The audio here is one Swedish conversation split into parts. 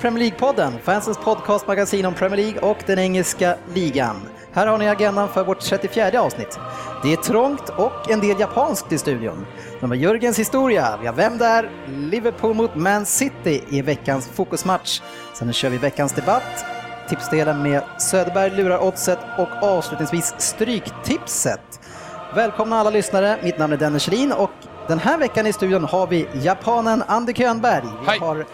Premier League-podden, fansens podcastmagasin om Premier League och den engelska ligan. Här har ni agendan för vårt 34 avsnitt. Det är trångt och en del japanskt i studion. De har Jörgens historia, vi har Vem där? Liverpool mot Man City i veckans fokusmatch. Sen kör vi veckans debatt, tipsdelen med Söderberg lurar oddset och avslutningsvis Stryktipset. Välkomna alla lyssnare, mitt namn är Dennis Kjellin och den här veckan i studion har vi japanen Andy Könberg. Vi Hej. har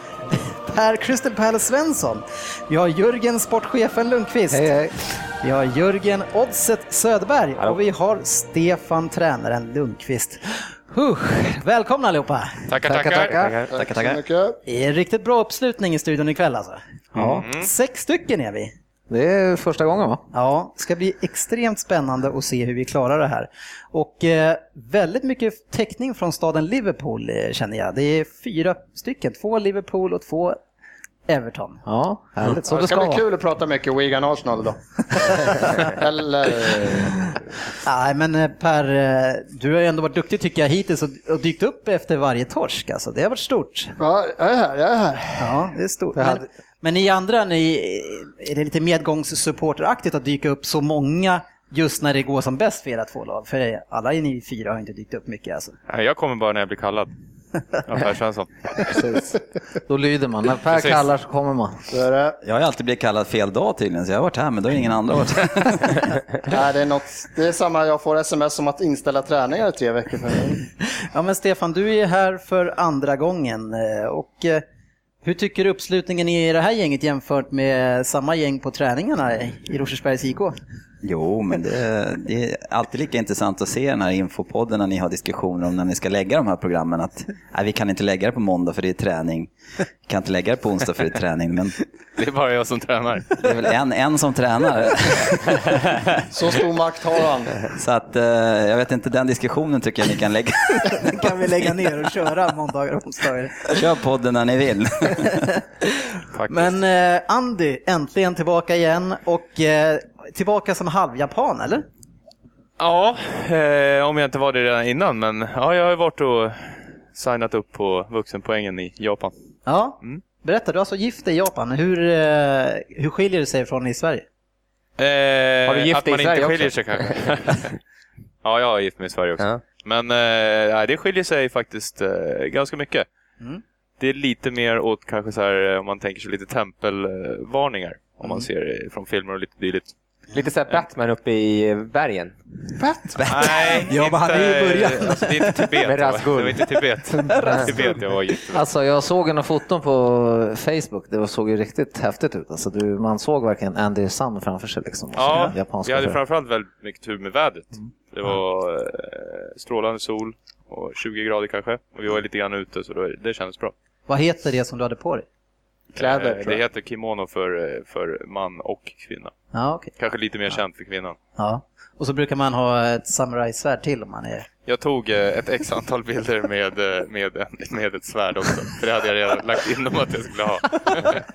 Per Crystal Palace Svensson. Vi har Jörgen Sportchefen Lundqvist. Hej, hej. Vi har Jörgen Oddset Söderberg Hallå. och vi har Stefan Tränaren Lundqvist. Huh. Välkomna allihopa! Tackar, Tackar, tackar. tackar. tackar, en riktigt bra uppslutning i studion ikväll alltså. Ja, Sex stycken är vi. det är första gången va? Ja, det ska bli extremt spännande att se hur vi klarar det här. Och eh, väldigt mycket täckning från staden Liverpool eh, känner jag. Det är fyra stycken, två Liverpool och två Everton. Ja, härligt. Så Ja, det det ska ska bli kul att prata mycket Wigan Arsenal då. Eller... Nej, men eh, Per, eh, du har ju ändå varit duktig tycker jag hittills och, dykt upp efter varje torsk. Alltså, det har varit stort. Ja, jag är här, jag är här. Ja, det är stort. Men, men ni andra, ni, är det lite medgångssupporteraktigt att dyka upp så många just när det går som bäst för era två lag? För alla i ni fyra har inte dykt upp mycket alltså. Nej, jag kommer bara när jag blir kallad. Per Svensson. Precis. Då lyder man. När Per Precis. kallar så kommer man. Så är det. Jag har ju alltid blivit kallad fel dag tydligen, så jag har varit här, men då har ingen andra varit här. Nej, det, är något, det är samma, jag får sms om att inställa träningar i tre veckor. För Ja, men Stefan, du är här för andra gången. eh, Och eh, hur tycker du uppslutningen är i det här gänget jämfört med samma gäng på träningarna i Rosersbergs IK? Jo, men det, det är alltid lika intressant att se den här infopodden när ni har diskussioner om när ni ska lägga de här programmen. Att nej, vi kan inte lägga det på måndag för det är träning. Vi kan inte lägga det på onsdag för det är träning. Men Det är bara jag som tränar. det är väl en, en som tränar. Så stor makt har han. Så att eh, jag vet inte, den diskussionen tycker jag ni kan lägga. Den kan vi lägga ner och köra måndagar och onsdagar. Kör podden när ni vill. Faktiskt. Men eh, Andy, äntligen tillbaka igen och eh, tillbaka som halvjapan, eller? Ja, eh, om jag inte var det redan innan, men ja, jag har ju varit och signat upp på vuxenpoängen i Japan. Ja. Mm. Berätta, du är alltså gift i Japan. Hur, eh, hur skiljer det sig från i Sverige? Eh, Har du gift att dig i man Sverige inte skiljer också? sig kanske. ja, jag har gift mig i Sverige också. Ja. Men eh, det skiljer sig faktiskt eh, ganska mycket. Mm. Det är lite mer åt kanske så här, eh, om man tänker sig lite tempelvarningar. Om Mm. man ser det från filmer och lite dylikt. Lite såhär Batman uppe i bergen. Nej, Ja, men han är ju i början. Alltså, det är inte Tibet. Med Det var- inte Tibet. Tibet jag var. Alltså jag såg några foton på Facebook, det såg ju riktigt häftigt ut. Alltså, du, man såg verkligen Andy Sam framför sig. Liksom, Ja, Som japanska vi hade framförallt väldigt mycket tur med vädret. Mm. Det var eh, strålande sol och 20 grader kanske. Och vi var lite grann ute så det kändes bra. Vad heter det som du hade på dig? Kläder, Eh, det heter kimono för, eh, för man och kvinna. Ja, okej. Kanske lite mer känt för kvinnan. Ja. Och så brukar man ha ett samurajsvärd till om man är... Jag tog eh, ett x antal bilder med, eh, med, en- med ett svärd också. För det hade jag redan lagt in om att jag skulle ha.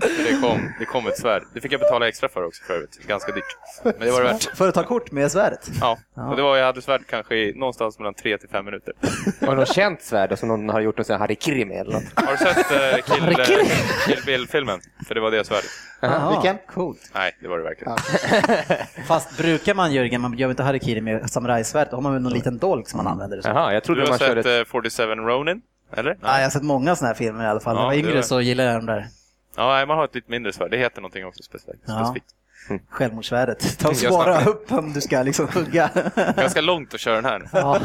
det, kom, det kom ett svärd. Det fick jag betala extra för också för övrigt. Ganska dyrt. Men det var det värt. För att ta kort med svärdet? Ja, och det var, jag hade svärd kanske i någonstans mellan 3 till 5 minuter. Var det något känt svärd som någon har gjort någon sån här harikiri med eller något? Har du sett eh, Kill, eh, Kill Bill-filmen? För det var det svärdet. Vilken? Coolt. Nej, det var det verkligen. Fast brukar man Jörgen, man gör inte harikiri med samurajsvärd, då har man väl någon liten dolk som man använder. Så. Jaha, jag Du trodde har man körde... sett eh, 47 Ronin? Eller? Ja, jag har sett många sådana här filmer i alla fall. När Ja, jag var yngre var- så gillade jag de där Ja, nej, man har ett lite mindre svärd. Det heter någonting också specifikt. Ja. specifikt. självmordssvärdet. Ta och Jag svara upp om du ska liksom hugga. Ganska långt att köra den här. Ja.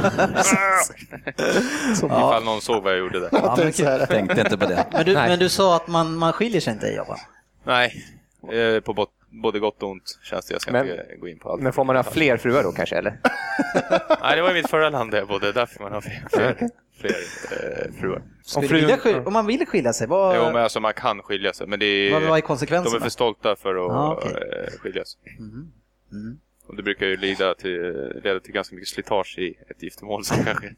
Ifall någon såg vad jag gjorde där. Ja, men, så här. Tänkte inte på det. men, du, Nej. men du sa att man, man skiljer sig inte i Japan? Nej, eh, på bot- både gott och ont känns det. Jag ska Men- inte gå in på allt. Men får man ha fler fruar då kanske, eller? Nej, det var i mitt förra land där jag bodde. Där fick man ha fler, fler, fler eh, fruar. Skulle frun- om man vill skilja sig, vad, Jo, men alltså man kan skilja sig. Men det är, vad, vad är de konsekvenserna? är för stolta för att Ah, okej. eh, skilja sig. Mm. Och det brukar ju leda till, leda till ganska mycket slitage i ett giftermål. Så kanske.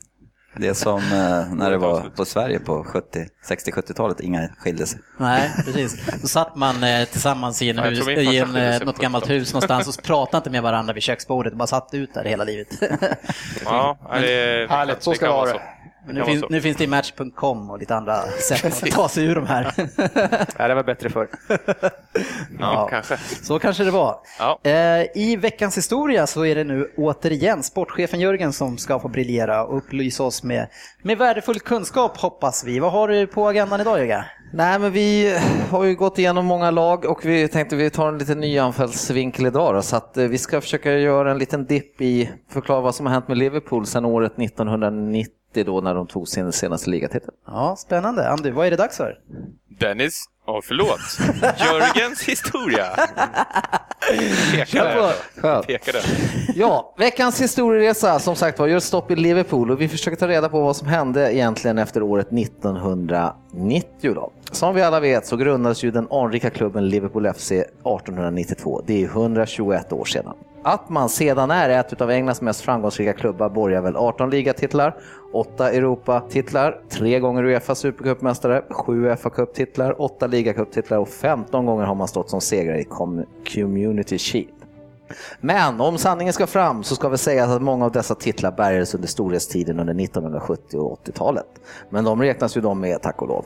Det är som eh, när det var på Sverige på 70, 60-70-talet, inga skilde sig. Nej, precis. Då satt man eh, tillsammans i, en Ja, hus, i en, eh, något gammalt 70-talet. hus någonstans och pratade inte med varandra vid köksbordet, bara satt ut där hela livet. Ja, det är, Härligt, så ska det vara nu, så. nu finns det i Match.com och lite andra sätt att ta sig ur de här. Nej, det var bättre förr. Ja, kanske. Så kanske det var. Ja. Eh, I veckans historia så är det nu återigen sportchefen Jörgen som ska få briljera och upplysa oss med, med värdefull kunskap hoppas vi. Vad har du på agendan idag Jörgen? Nej, men vi har ju gått igenom många lag och vi tänkte vi tar en liten ny anfallsvinkel idag då, så att eh, vi ska försöka göra en liten dipp i, förklara vad som har hänt med Liverpool sedan året 1990 då när de tog sin senaste ligatitel. Ja, spännande. Andy, vad är det dags för? Dennis, oh, förlåt. Jörgens historia. Pekade. Pekade. Ja, veckans historieresa som sagt var gör stopp i Liverpool och vi försöker ta reda på vad som hände egentligen efter året 1990. Då. Som vi alla vet så grundades ju den anrika klubben Liverpool FC 1892. Det är 121 år sedan. Att man sedan är ett av Englands mest framgångsrika klubbar borgar väl 18 ligatitlar, 8 Europatitlar, 3 gånger Uefa Supercupmästare, 7 Uefa Cuptitlar, 8 ligacuptitlar och 15 gånger har man stått som segrare i Community Shield. Men om sanningen ska fram så ska vi säga att många av dessa titlar bärgades under storhetstiden under 1970 och 80-talet. Men de räknas ju de med, tack och lov.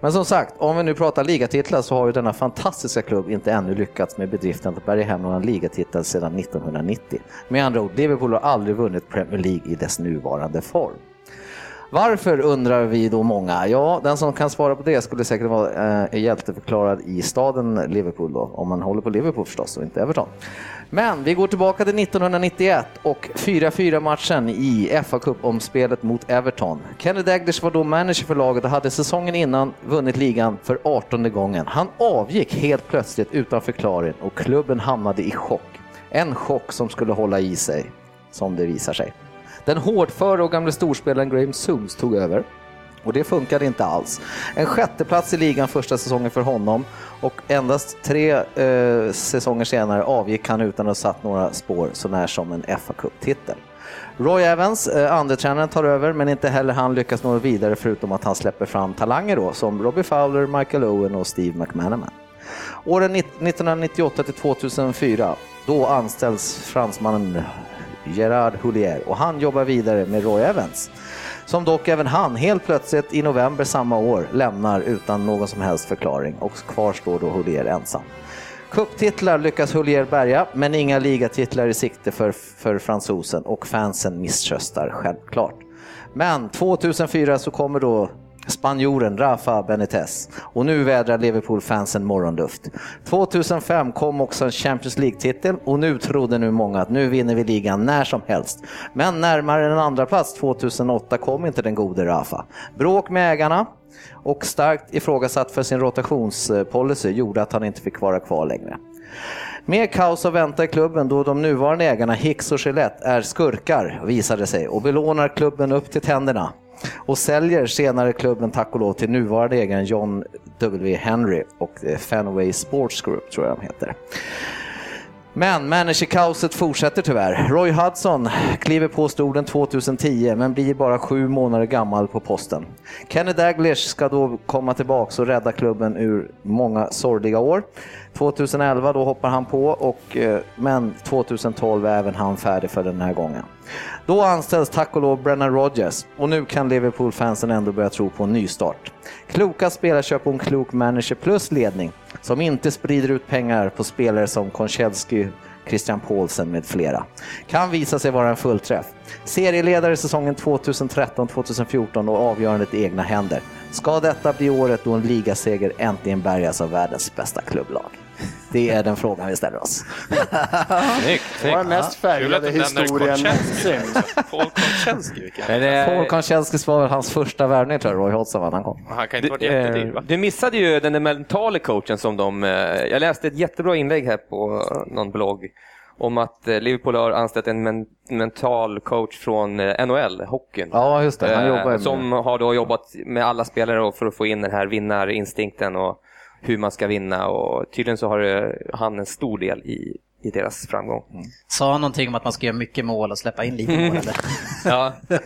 Men som sagt, om vi nu pratar ligatitlar så har ju denna fantastiska klubb inte ännu lyckats med bedriften att bärga hem några ligatitel sedan 1990. Med andra ord, Liverpool har aldrig vunnit Premier League i dess nuvarande form. Varför undrar vi då många? Ja, den som kan svara på det skulle säkert vara eh, hjälteförklarad i staden Liverpool då, om man håller på Liverpool förstås och inte Everton. Men vi går tillbaka till 1991 och 4-4 matchen i fa Cup-omspelet mot Everton. Kenny Dalglish var då manager för laget och hade säsongen innan vunnit ligan för 18 gången. Han avgick helt plötsligt utan förklaring och klubben hamnade i chock. En chock som skulle hålla i sig, som det visar sig. Den hårdföre och gamle storspelaren Graham Sooms tog över. Och det funkade inte alls. En sjätteplats i ligan första säsongen för honom och endast tre eh, säsonger senare avgick han utan att ha satt några spår så när som en fa Cup-titel. Roy Evans, eh, andretränaren, tar över men inte heller han lyckas nå vidare förutom att han släpper fram talanger då som Robbie Fowler, Michael Owen och Steve McManaman. Åren 1998 till 2004, då anställs fransmannen Gerard Houllier och han jobbar vidare med Roy Evans. Som dock även han helt plötsligt i november samma år lämnar utan någon som helst förklaring och kvar står då Hulier ensam. Cuptitlar lyckas Hulier bärga, men inga ligatitlar i sikte för, för fransosen och fansen misströstar självklart. Men 2004 så kommer då spanjoren Rafa Benitez och nu vädrar Liverpool-fansen morgonluft. 2005 kom också en Champions League-titel och nu trodde nu många att nu vinner vi ligan när som helst. Men närmare en andra plats 2008 kom inte den gode Rafa. Bråk med ägarna och starkt ifrågasatt för sin rotationspolicy gjorde att han inte fick vara kvar längre. Mer kaos att vänta i klubben då de nuvarande ägarna Hicks och Gillette är skurkar visade sig och belånar klubben upp till tänderna och säljer senare klubben tack och lov till nuvarande ägaren John W. Henry och eh, Fenway Sports Group tror jag de heter. Men managerkaoset fortsätter tyvärr. Roy Hudson kliver på stolen 2010 men blir bara sju månader gammal på posten. Kenny Daglish ska då komma tillbaka och rädda klubben ur många sorgliga år. 2011 då hoppar han på, och, eh, men 2012 är även han färdig för den här gången. Då anställs tack och lov Brennan Rodgers och nu kan Liverpool-fansen ändå börja tro på en nystart. Kloka spelarköp och en klok manager plus ledning som inte sprider ut pengar på spelare som Konchelsky, Christian Paulsen med flera. Kan visa sig vara en fullträff. Serieledare säsongen 2013-2014 och avgörandet i egna händer. Ska detta bli året då en ligaseger äntligen bärgas av världens bästa klubblag? Det är den frågan vi ställer oss. Snyggt, Det var den mest färgade historien någonsin. Paul Konchensky, eh, Paul Konchensky var väl hans första värvning tror jag, Roy Hodgson var när han kom. Han kan inte varit Du, jättedyr eh, va? du missade ju den där mentala coachen som de... eh, Jag läste ett jättebra inlägg här på någon blogg om att Liverpool har anställt en men, mental coach från NHL, hockeyn. Ja, just det. Han jobbar med som har då jobbat med alla spelare för att få in den här vinnarinstinkten och hur man ska vinna och tydligen så har eh, han en stor del i, i deras framgång. Sa han någonting om att man ska göra mycket mål och släppa in lite mål eller? Ja.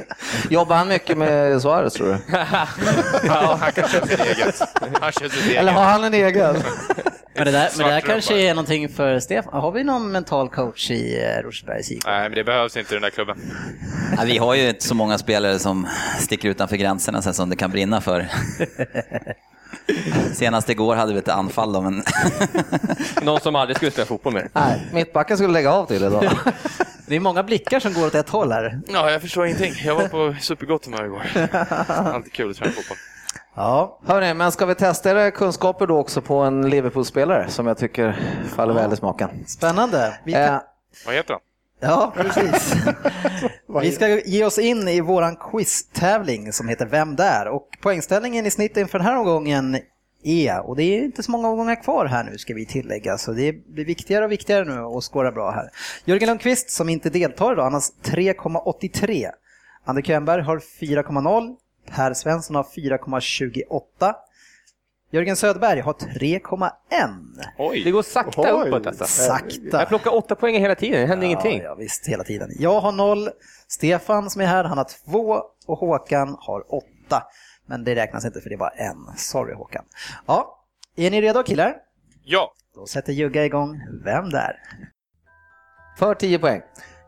Jobbar han mycket med Suarez tror du? Ja, han kan köra sitt eget. Han sitt Eller har eget. han en egen? Men det där, men det där kanske är någonting för Stefan. Har vi någon mental coach i eh, Rosersbergs IK? Nej, men det behövs inte i den där klubben. Ja, vi har ju inte så många spelare som sticker utanför gränserna sen som det kan brinna för. Senast igår hade vi ett anfall då, men Någon som aldrig skulle spela fotboll med. Nej, mittbacken skulle lägga av till idag. Det är många blickar som går åt ett håll här. Ja, jag förstår ingenting. Jag var på supergott humör igår. Alltid kul att träna fotboll. Ja, Hörni, men ska vi testa era kunskaper då också på en Liverpool-spelare som jag tycker faller väl i smaken? spännande. Vi kan... Eh, Vad heter han? Ja, precis. Vi ska ge oss in i våran quiztävling som heter Vem där? Och poängställningen i snitt inför den här omgången är, och det är inte så många omgångar kvar här nu ska vi tillägga, så det blir viktigare och viktigare nu att skåra bra här. Jörgen Lundqvist som inte deltar idag, han har 3,83. Ander Könberg har 4,0. Per Svensson har 4,28. Jörgen Söderberg har 3,1. Det går sakta Oj. uppåt alltså. Sakta. Jag plockar åtta poäng hela tiden, det händer ingenting. Ja, ja, visst, hela tiden. Jag har noll. Stefan som är här, han har två och Håkan har åtta. Men det räknas inte för det var en. Sorry Håkan. Ja, är ni redo killar? Ja! Då sätter Jugga igång. Vem där? För 10 poäng.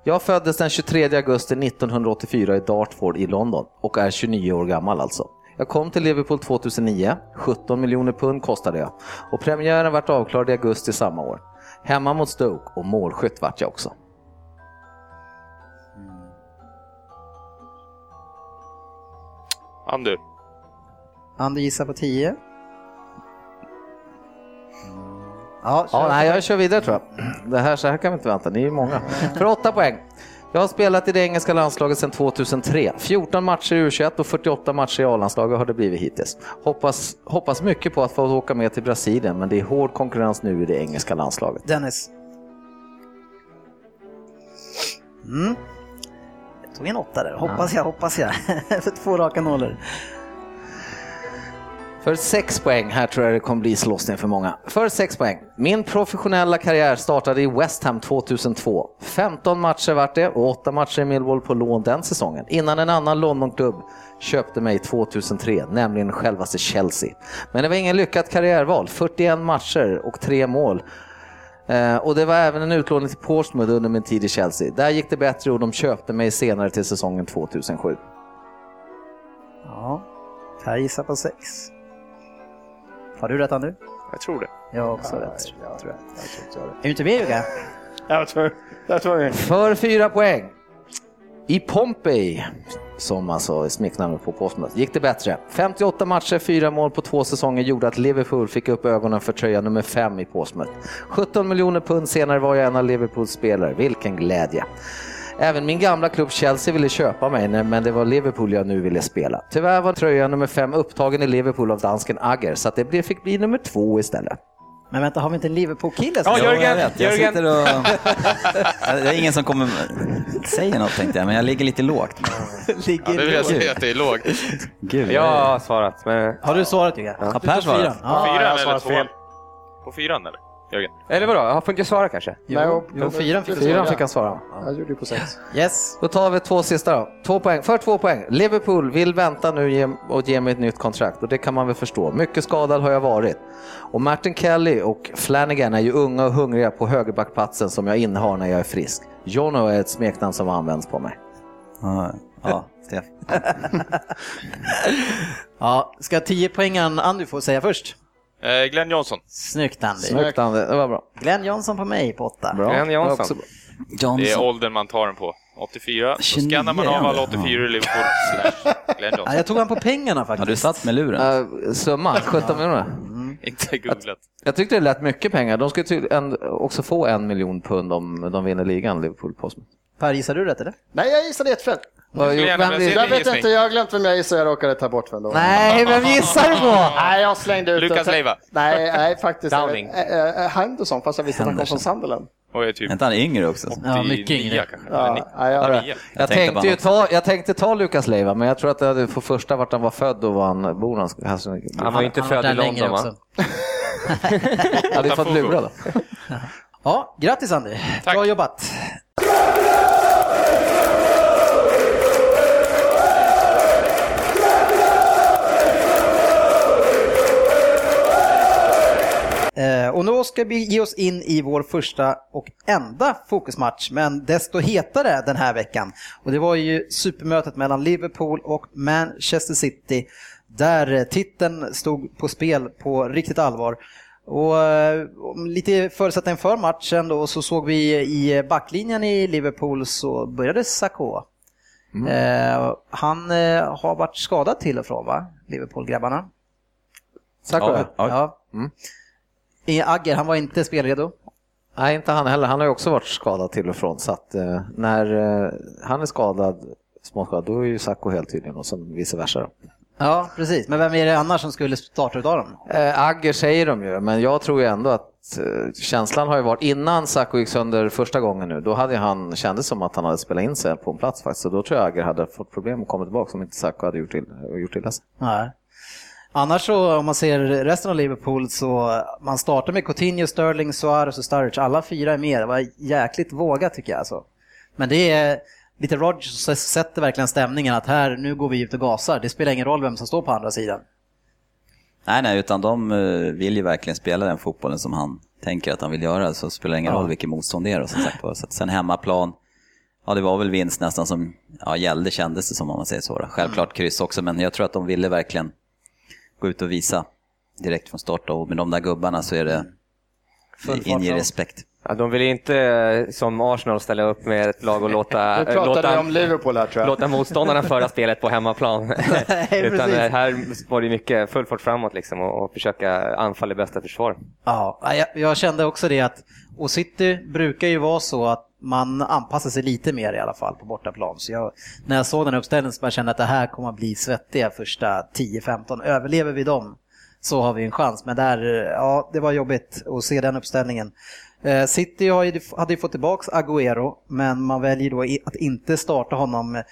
Jag föddes den 23 augusti 1984 i Dartford i London och är 29 år gammal alltså. Jag kom till Liverpool 2009, 17 miljoner pund kostade jag och premiären vart avklarad i augusti samma år. Hemma mot Stoke och målskytt vart jag också. Andu. Ander gissar på 10. Ja, Ja, nej, jag kör vidare tror jag. Det här, så här kan vi inte vänta, ni är ju många. För 8 poäng. Jag har spelat i det engelska landslaget sedan 2003. 14 matcher i U21 och 48 matcher i A-landslaget har det blivit hittills. Hoppas, hoppas mycket på att få åka med till Brasilien, men det är hård konkurrens nu i det engelska landslaget. Dennis. Mm. Jag tog en åtta där, hoppas jag, hoppas jag. för två raka nollor. För 6 poäng, här tror jag det kommer bli slåssning för många. För 6 poäng. Min professionella karriär startade i West Ham 2002. 15 matcher vart det och 8 matcher i Millwall på lån den säsongen. Innan en annan Londonklubb köpte mig 2003, nämligen självaste Chelsea. Men det var ingen lyckat karriärval. 41 matcher och 3 mål. Eh, och det var även en utlåning till Portsmouth under min tid i Chelsea. Där gick det bättre och de köpte mig senare till säsongen 2007. Ja, jag gissar på sex. Har du rätt Andu? Jag tror det. Jag har också rätt. Tror jag. Är du inte med Jugga? Jag tror, jag tror För fyra poäng. I Pompey, som alltså är smeknamnet på Portsmouth, gick det bättre. 58 matcher, fyra mål på två säsonger gjorde att Liverpool fick upp ögonen för tröja nummer fem i Portsmouth. 17 miljoner pund senare var jag en av Liverpools spelare. Vilken glädje! Även min gamla klubb Chelsea ville köpa mig, men det var Liverpool jag nu ville spela. Tyvärr var tröja nummer fem upptagen i Liverpool av dansken Agger, så att det blev- fick bli nummer två istället. Men vänta, har vi inte en Liverpool-kille? Ja, Jörgen, jag vet. Jag Jörgen. sitter och... Det är ingen som kommer säga något tänkte jag, men jag ligger lite lågt. Ja, det vill jag säga att det är lågt. Gud, Jag har svarat, men... Har du svarat Jugga? Har Du Per svarat? fyran. Ja. Fyran jag eller tvåan? fel. På fyran eller? Jörgen? Eller vadå, jag får inte svara kanske? Jo, jo, fyran fick Fyran fick han svara. Jag gjorde ju på sex. Yes. Då tar vi två sista då. Två poäng. För två poäng. Liverpool vill vänta nu och ge mig ett nytt kontrakt och det kan man väl förstå. Mycket skadad har jag varit. Och Martin Kelly och Flanagan är ju unga och hungriga på högerbackplatsen som jag innehar när jag är frisk. Jono är ett smeknamn som används på mig. Ja, ja Stefan. Ja, ska 10 poängen Andy få säga först? Eh, Glenn Johnson. Snyggt Andy. Snyggt Andy, det var bra. Glenn Johnson på mig på 8. bra. Glenn Johnson. Bra. Det är Johnson. åldern man tar den på. 84. Då 29, skannar man av alla ja. 84 i Liverpool slash Glenn Ja, Johnson. jag tog han på pengarna Har faktiskt. du satt med luren? Uh, summa, 17 miljoner. Inte googlat. Jag tyckte det lät mycket pengar. De ska tydligen också få en miljon pund om de vinner ligan, Liverpool Postman. Per, gissar du rätt eller? Nej, jag gissade jättefel. Vad gärna vem Jag vet inte, jag har glömt vem jag gissade, jag råkade ta bort vem då. Nej, vem gissar du på? Nej, jag slängde ut Lukas. Leiva. Nej, nej faktiskt. Downing. Äh, äh, Henderson, fast jag visste att han kom från Sunderland. Och jag är typ inte han yngre också? Ja, mycket 89 yngre. Ja, ni- nej, jag. Jag, Jag tänkte ju ta, jag tänkte ta Lukas Leiva, men jag tror att det hade för första vart han var född och var han bor någonstans. Alltså, Han var ju inte Han född i London va? hade ju fått lura då. Ja, grattis Andy. Tack. Bra jobbat. Och nu ska vi ge oss in i vår första och enda fokusmatch, men desto hetare den här veckan. Och det var ju supermötet mellan Liverpool och Manchester City, där eh, titeln stod på spel på riktigt allvar. Och eh, lite förutsättning för matchen då så såg vi i backlinjen i Liverpool så började Sakho. Eh, han eh, har varit skadad till och från va, Liverpool-grabbarna? Sakura? Ja, ja. Ja. Mm. I Agger, han var inte spelredo. Nej, inte han heller. Han har ju också varit skadad till och från. Så att eh, när eh, han är skadad, småskadad, då är ju Sacco helt tydligen och sen vice versa. Då. Ja, precis. Men vem är det annars som skulle starta utav dem? Eh, Agger säger de ju, men jag tror ju ändå att eh, känslan har ju varit, innan Sacco gick sönder första gången nu, då hade han, kändes som att han hade spelat in sig på en plats faktiskt. Så då tror jag Agger hade fått problem att komma tillbaka om inte Sacco hade gjort, till, gjort illa sig. Nej. Annars så om man ser resten av Liverpool så man startar med Coutinho, Sterling, Suarez och Sturridge. Alla fyra är med. Det var jäkligt vågat tycker jag alltså. Men det är lite Rodgers som sätter verkligen stämningen att här, nu går vi ut och gasar. Det spelar ingen roll vem som står på andra sidan. Nej, nej, utan de eh, vill ju verkligen spela den fotbollen som han tänker att han vill göra, så spelar det ingen Ja. roll vilken motstånd det är. Och som sagt, så sen hemmaplan, ja det var väl vinst nästan som ja, gällde kändes det som om man säger så. Då. Självklart kryss också, men jag tror att de ville verkligen gå ut och visa direkt från start och med de där gubbarna så är det inger respekt. Ja, de vill inte eh, som Arsenal ställa upp med ett lag och låta, låta, om Liverpool här tror jag. låta motståndarna föra spelet på hemmaplan. Utan precis. eh, här var det mycket full fart framåt liksom och, och försöka anfalla i bästa försvar. Ja, jag, jag kände också det att, och City brukar ju vara så att man anpassar sig lite mer i alla fall på bortaplan. Så jag, när jag såg den uppställningen så kände jag att det här kommer att bli svettiga första 10-15. Överlever vi dem så har vi en chans. Men där, ja, det var jobbigt att se den uppställningen. Eh, City hade ju fått tillbaka Agüero, men man väljer då att inte starta honom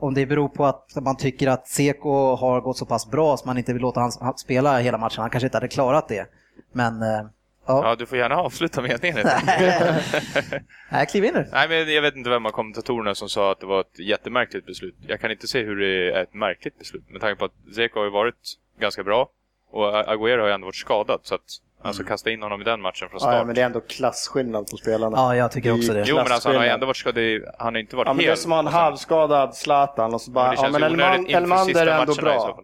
om det beror på att man tycker att Seko har gått så pass bra så man inte vill låta han spela hela matchen. Han kanske inte hade klarat det. Men eh, ja, Ja, du får gärna avsluta meningen. Nej, kliv in nu. Nej, men jag vet inte vem av kommentatorerna som sa att det var ett jättemärkligt beslut. Jag kan inte se hur det är ett märkligt beslut med tanke på att Zeko har ju varit ganska bra och Agüero har ju ändå varit skadad. Så att alltså kasta in honom i den matchen från Ja, ja, start. men det är ändå klasskillnad på spelarna. Ja, jag tycker också det. Jo, men alltså han har ju ändå varit skadad. Han har inte varit Ja, men det är som att ha en halvskadad Zlatan och så bara, Men det ja men Elman, Elmander är ändå matcherna i så bra.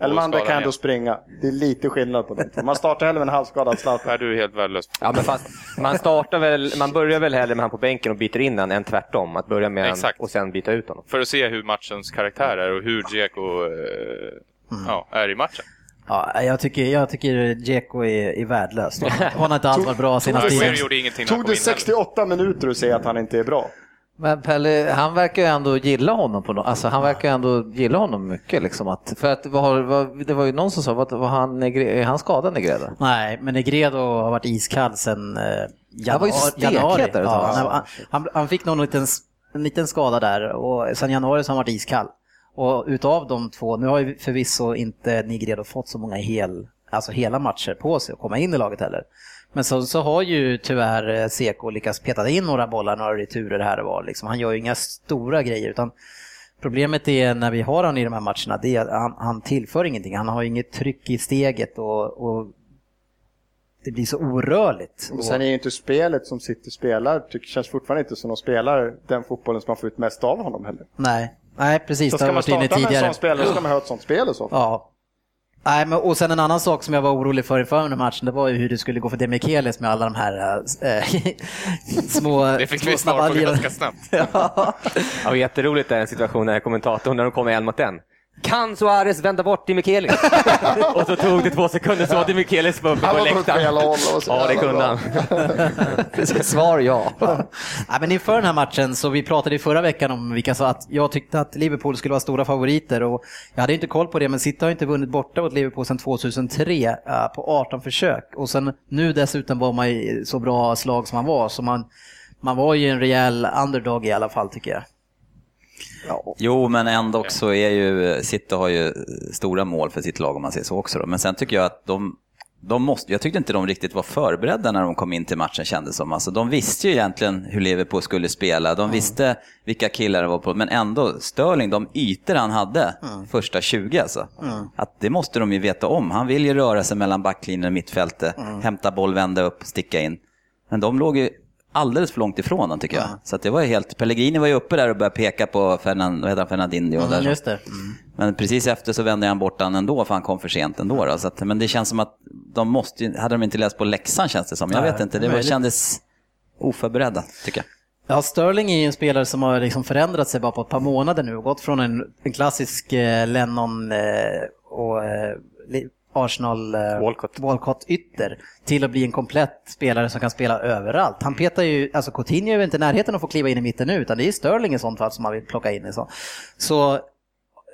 Elmander kan ändå springa. Det är lite skillnad på dem. Man startar hellre med en halvskadad Zlatan. Nej, du är helt värdelös. Ja, men fast man, startar väl, man börjar väl hellre med han på bänken och byter in den än tvärtom. Att börja med han Exakt. och sen byta ut honom. För att se hur matchens karaktär är och hur Dzeko eh, ja, är i matchen. Ja, jag tycker, jag tycker Dzeko är, är värdelös. Han har inte alls varit bra senaste tiden. Tog det in heller. 68 minuter att säga att han inte är bra? Men Pelle, han verkar ju ändå gilla honom på något, alltså han verkar ju ändå gilla honom mycket liksom att, för att vad, har- vad, det var ju någon som sa, vad, var han, är han skadad Negreda? Nej, men Negredo har varit iskall sedan eh, Han var ju januari. stekhet januari. där Ja, han, han, han fick någon liten, en liten skada där och sedan januari så har han varit iskall. Och utav de två, nu har ju förvisso inte Negredo fått så många hel, alltså hela matcher på sig att komma in i laget heller. Men så, så har ju tyvärr eh, Seko lyckats peta in några bollar, några returer här och var. Liksom. Han gör ju inga stora grejer utan Problemet är när vi har honom i de här matcherna, det är att han, han tillför ingenting. Han har inget tryck i steget och, och det blir så orörligt. Men sen är ju inte spelet som City spelar, tycker, känns fortfarande inte som de spelar den fotbollen som man får ut mest av honom heller. Nej, nej precis. Så ska man starta med en sån spelare så ska man ha ett sånt spel i så. Ja. Nej, men, och sen en annan sak som jag var orolig för inför den här matchen, det var ju hur det skulle gå för Demichelis med alla de här äh, små, Det fick små vi svar på ganska snabbt. Ja. Ja, och jätteroligt är en situation när kommentatorn, när de kommer en mot en. Kan Suarez vända bort Dimichelis? och så tog det två sekunder så var Dimichelis uppe på läktaren. Ja, det kunde han. Svar ja. Nej, men inför den här matchen så vi pratade i förra veckan om vilka sa att jag tyckte att Liverpool skulle vara stora favoriter och jag hade inte koll på det men City har inte vunnit borta mot Liverpool sedan 2003 uh, på 18 försök och sen nu dessutom var man i så bra slag som man var så man, man var ju en rejäl underdog i alla fall tycker jag. Ja. Jo, men ändå så är ju, City har ju stora mål för sitt lag om man säger så också. Då. Men sen tycker jag att de, de måste, jag tyckte inte de riktigt var förberedda när de kom in till matchen kändes som. Alltså, de visste ju egentligen hur Liverpool skulle spela, de visste vilka killar det var på, men ändå, Sterling, de ytor han hade mm. första 20 alltså, mm. att det måste de ju veta om. Han vill ju röra sig mellan backlinjen och mittfältet, mm. hämta boll, vända upp, sticka in. Men de låg ju alldeles för långt ifrån honom tycker jag. Ja. Så det var helt, Pellegrini var ju uppe där och började peka på Fernand, vad heter han, Fernandinho. Mm, där. Mm. Men precis efter så vände han bort honom ändå för han kom för sent ändå. Då. Så att, men det känns som att de måste, hade de inte läst på läxan känns det som. Jag Nej, vet inte, det var, kändes oförberedda tycker jag. Ja, Sterling är ju en spelare som har liksom förändrat sig bara på ett par månader nu och gått från en, en klassisk eh, Lennon eh, och eh, Arsenal eh, Walcott. Walcott ytter till att bli en komplett spelare som kan spela överallt. Han petar ju, alltså Coutinho är ju inte i närheten att få kliva in i mitten nu utan det är Sterling i sånt fall som man vill plocka in i så. Så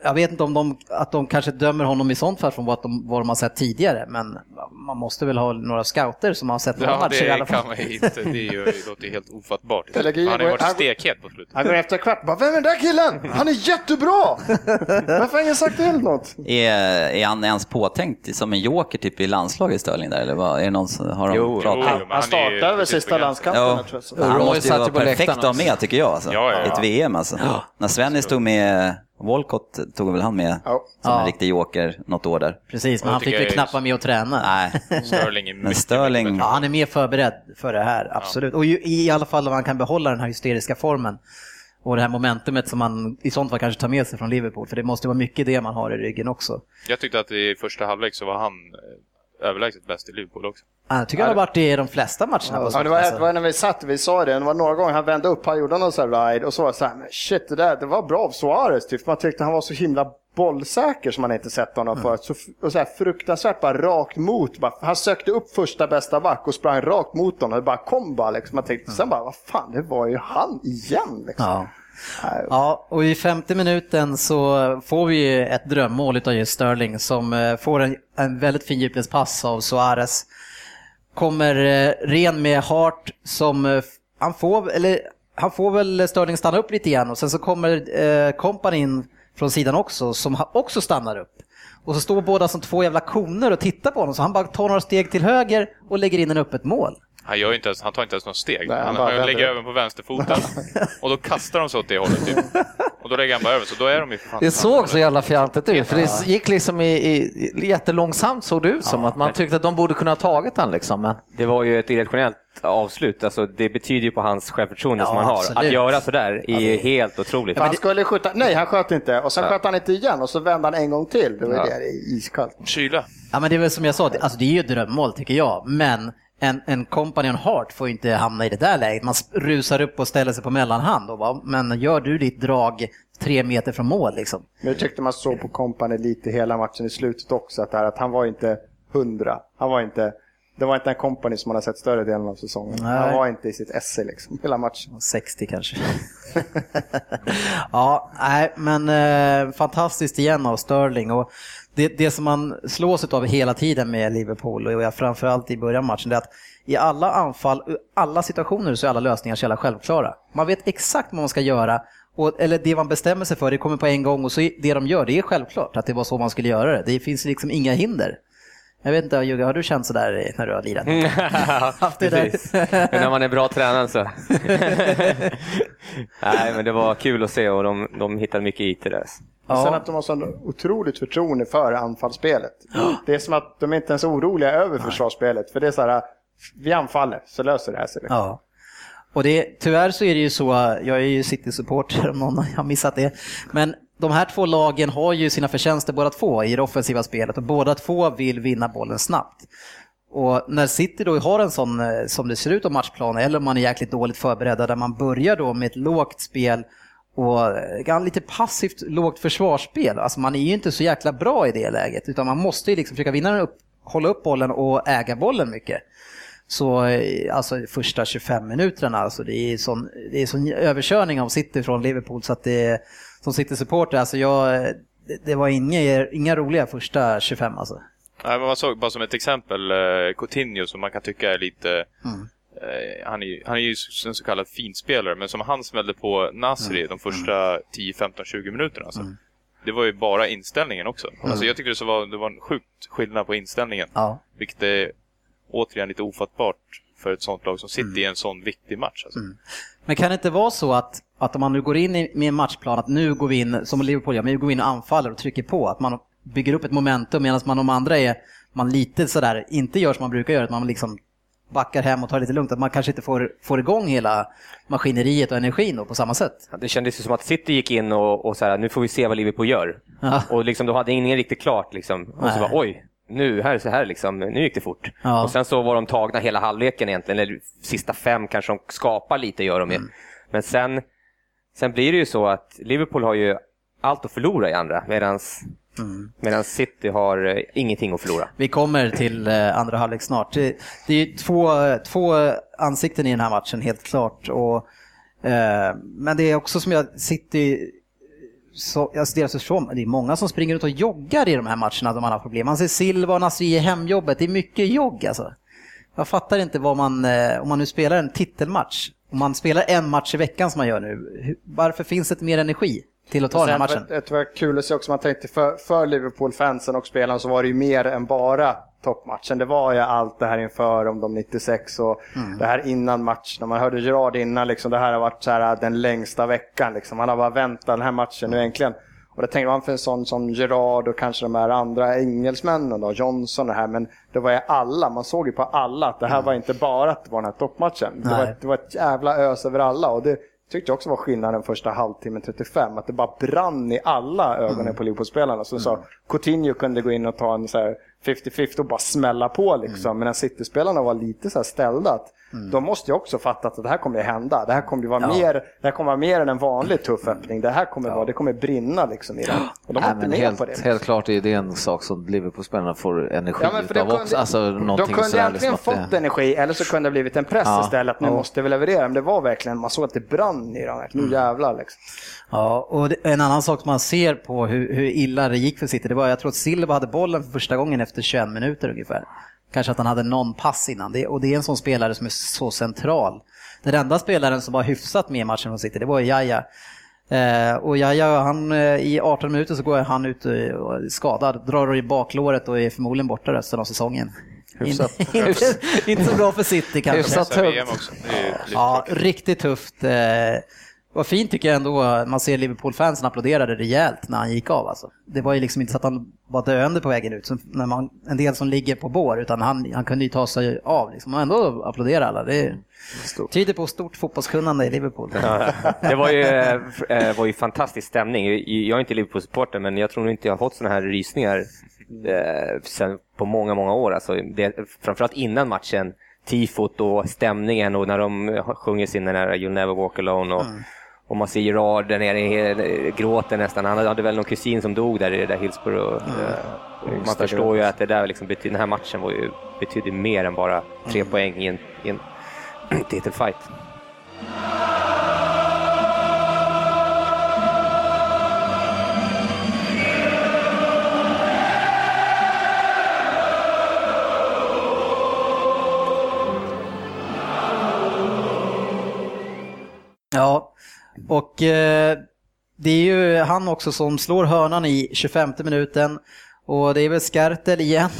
jag vet inte om de, att de kanske dömer honom i sånt fall från vad de, vad de har sett tidigare, men man måste väl ha några scouter som har sett några ja, matcher i alla fall. Ja, det kan man inte. Det, är ju, det låter helt ofattbart. Han har ju varit stekhet på slutet. Han går efter kvart bara, vem är den där killen? Han är jättebra! Varför har ingen sagt till något? Är, är han ens påtänkt som en joker typ i landslaget Sterling där, eller vad? Är det någon som, har de jo, pratat? Jo, han, startar väl sista landskampen, ja. tror jag. Han måste ju vara perfekt att ha med, tycker jag. Alltså. Ja, ja, ja. Ett VM alltså. När Svennis stod med Walcott tog väl han med ja. som en riktig joker något år där. Precis, men han fick väl knappt vara med och träna. Nej. Sterling är men Sterling... Ja, han är mer förberedd för det här, absolut. Ja. Och i alla fall om han kan behålla den här hysteriska formen och det här momentumet som man i sånt fall kanske tar med sig från Liverpool, för det måste vara mycket det man har i ryggen också. Jag tyckte att i första halvlek så var han eh, överlägset bäst i Liverpool också. Jag tycker han har varit det i de flesta matcherna. Ja, ja det, var, det var när vi satt, vi sa det, det var några gånger han vände upp, han gjorde någon sån här ride och så var det så här, shit det där, det var bra av Suarez typ. Man tyckte han var så himla bollsäker som man inte sett honom mm. förut. Så, och så här fruktansvärt bara rakt mot. Bara, han sökte upp första bästa back och sprang rakt mot honom. Det bara kom bara liksom. Man tänkte, mm. Sen bara, vad fan, det var ju han igen liksom. Ja. Ja, och i femte minuten så får vi ett drömmål av just Sterling som eh, får en, en väldigt fin djupledspass av Suarez kommer eh, ren med Hart som eh, han får, eller han får väl Sterling stanna upp lite grann och sen så kommer kompan in från sidan också som också stannar upp. Och så står båda som två jävla koner och tittar på honom så han bara tar några steg till höger och lägger in en öppet mål. Han, gör inte ens, han tar inte ens något steg. Nej, han, han, han lägger över på vänsterfoten och då kastar de sig åt det hållet. Typ. Och då lägger han bara över, så då är de ju Det såg så jävla fjantigt ut, för det gick liksom i, i, jättelångsamt såg det ut som, ja, att man tyckte att de borde kunna ha tagit den liksom. Men... Det var ju ett irrationellt avslut, alltså det betyder ju på hans självförtroende ja, som han har. Absolut. Att göra sådär är ju helt otroligt. Han skulle skjuta, nej han sköt inte och sen ja. sköt han inte igen och så vände han en gång till. Det var ja. det, iskallt. Kyla. Ja men det är väl som jag sa, alltså det är ju drömmål tycker jag, men en, en company on heart får inte hamna i det där läget. Man rusar upp och ställer sig på mellanhand. Och bara, men gör du ditt drag tre meter från mål liksom. Men jag tyckte man såg på company lite hela matchen i slutet också. Att, här, att han var inte hundra. Han var inte, det var inte en company som man har sett större delen av säsongen. Nej. Han var inte i sitt esse liksom, hela matchen. 60 kanske. ja, nej, men eh, fantastiskt igen av Sterling. Och det, det som man slås av hela tiden med Liverpool, och jag framförallt i början av matchen, det är att i alla anfall, alla situationer så är alla lösningar så jävla självklara. Man vet exakt vad man ska göra, och, eller det man bestämmer sig för, det kommer på en gång och så det de gör, det är självklart att det var så man skulle göra det. Det finns liksom inga hinder. Jag vet inte, Jugge, har du känt sådär när du har lirat? Haft det Precis. där? när man är bra tränad så. Nej, men det var kul att se och de, de hittade mycket i till det. Ja. Sen att de har så otroligt förtroende för anfallsspelet. Det är som att de inte ens är oroliga över försvarsspelet. För det är så här, vi anfaller så löser det här sig. Ja. Och det, tyvärr så är det ju så, jag är ju City-supporter om någon har missat det, men de här två lagen har ju sina förtjänster båda två i det offensiva spelet och båda två vill vinna bollen snabbt. Och när City då har en sån, eh, som det ser ut på matchplanen, eller om man är jäkligt dåligt förberedda, där man börjar då med ett lågt spel och eh, lite passivt lågt försvarsspel. Alltså man är ju inte så jäkla bra i det läget utan man måste ju liksom försöka vinna den upp, hålla upp bollen och äga bollen mycket. Så eh, alltså första 25 minuterna, alltså det är sån, det är sån överkörning av City från Liverpool så att det som City-supporter, alltså jag, det, det var inga, inga roliga första 25 alltså. Nej, men man såg bara som ett exempel eh, Coutinho som man kan tycka är lite mm. Eh, han, är, han är ju en så kallad finspelare, men som han smällde på Nasri mm. de första 10, 15, 20 minuterna. Alltså. Mm. Det var ju bara inställningen också. Mm. Alltså, jag tycker det, så var, det var en sjukt skillnad på inställningen. Ja. Vilket är återigen lite ofattbart för ett sånt lag som City mm. i en sån viktig match. Alltså. Mm. Men kan det inte vara så att, att om man nu går in med en matchplan, att nu går vi in, som Liverpool gör, men vi går in och anfaller och trycker på, att man bygger upp ett momentum medan man de andra är, man lite sådär, inte gör som man brukar göra, att man liksom backar hem och tar lite lugnt, att man kanske inte får, får igång hela maskineriet och energin då på samma sätt. Det kändes ju som att City gick in och, och så här, nu får vi se vad Liverpool gör. Ja. Och liksom, då hade ingen riktigt klart liksom. Och Nej. så bara, oj, nu, här, så här liksom, nu gick det fort. Ja. Och sen så var de tagna hela halvleken egentligen, eller sista fem kanske de skapar lite, gör de ju. Mm. Men sen, sen blir det ju så att Liverpool har ju allt att förlora i andra, medan Mm. Medan City har eh, ingenting att förlora. Vi kommer till eh, andra halvlek snart. Det, det är två, två ansikten i den här matchen helt klart. Och, eh, men det är också som jag, City, så, alltså deras försvar, det är många som springer ut och joggar i de här matcherna de har problem. Man ser Silva och Nasri i hemjobbet, det är mycket jogg alltså. Jag fattar inte vad man, eh, om man nu spelar en titelmatch, om man spelar en match i veckan som man gör nu, varför finns det inte mer energi? Till att ta den här matchen. Det var kul att se också, man tänkte för, för Liverpool-fansen och spelarna så var det ju mer än bara toppmatchen. Det var ju allt det här inför om de 96 och mm. det här innan matchen. Man hörde Gerard innan, liksom, det här har varit så här, den längsta veckan. Liksom. Han har bara väntat den här matchen nu äntligen. Och det tänkte man för en sån som Gerard och kanske de här andra engelsmännen då, Johnson och det här, men det var ju alla, man såg ju på alla att det här mm. var inte bara att det var den här toppmatchen. Det var, det var, ett jävla ös över alla och det tyckte jag också var skillnaden första halvtimmen 35, att det bara brann i alla ögonen mm. på Liverpool-spelarna. Så, mm. så Coutinho kunde gå in och ta en så här 50-50 och bara smälla på liksom. Mm. Medan City-spelarna var lite så här ställda. Att mm. De måste ju också fatta att det här kommer att hända. Det här kommer att vara, ja. mer, det här kommer vara mer än en vanlig tuff öppning. Det här kommer, ja. vara, det kommer brinna liksom i den. Och de med helt, på det. Liksom. Helt klart är det en sak som Liverpool-spelarna får energi ja, utav kunde, också. Alltså, de kunde egentligen liksom fått det... energi eller så kunde det blivit en press ja. istället. Att nu måste vi leverera. Men det var verkligen, man såg att det brann i dem. Nu mm. jävlar liksom. Ja, och en annan sak man ser på hur, hur illa det gick för City, det var jag tror att Silva hade bollen för första gången efter 21 minuter ungefär. Kanske att han hade någon pass innan. Det, och det är en sån spelare som är så central. Den enda spelaren som var hyfsat med i matchen från City, det var Jaja. Eh, och Jaja, han, eh, i 18 minuter så går han ut skadad, drar i baklåret och är förmodligen borta resten av säsongen. Hyfsat. inte så bra för City kanske. Hyfsat tufft. Ja, riktigt tufft. Eh, vad fint tycker jag ändå, man ser Liverpool-fansen applåderade rejält när han gick av. Alltså. Det var ju liksom inte så att han var döende på vägen ut, som när man, en del som ligger på bår, utan han, han kunde ju ta sig av. Liksom. Och ändå applådera alla. Det tyder på stort fotbollskunnande i Liverpool. Ja, det var ju, äh, var ju fantastisk stämning. Jag är inte Liverpool-supporter, men jag tror inte jag har fått sådana här rysningar äh, sen på många, många år. Alltså, det, framförallt innan matchen tifot och stämningen och när de sjunger sin den här You never walk alone. Och, mm och man ser Gerard där nere, gråter nästan. Han hade väl någon kusin som dog där i det där Hillsborough. Mm. Man förstår ju att det där liksom den här matchen var ju, betydde mer än bara tre mm. poäng i en, i en titelfight. Ja, och eh, det är ju han också som slår hörnan i 25 minuten. Och det är väl Skartel igen.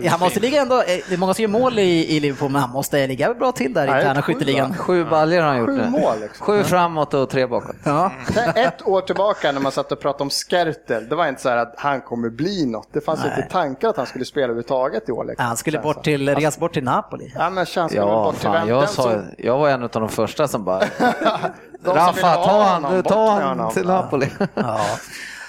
han måste ligga ändå, eh, det är många som gör mål i, i Liverpool, men han måste ligga bra till där i interna skytteligan. Sju baljor har han gjort sju nu. Mål, liksom. Sju framåt och tre bakåt. Ja. Ett år tillbaka när man satt och pratade om Skertel, det var inte så här att han kommer bli något. Det fanns Nej. inte tankar att han skulle spela överhuvudtaget i år. Liksom. Han skulle bort till, res bort till Napoli. Ja, men känns ja, bort till fan, jag, sa, jag var en av de första som bara Raffa, ta han, ta han till Napoli. Ja.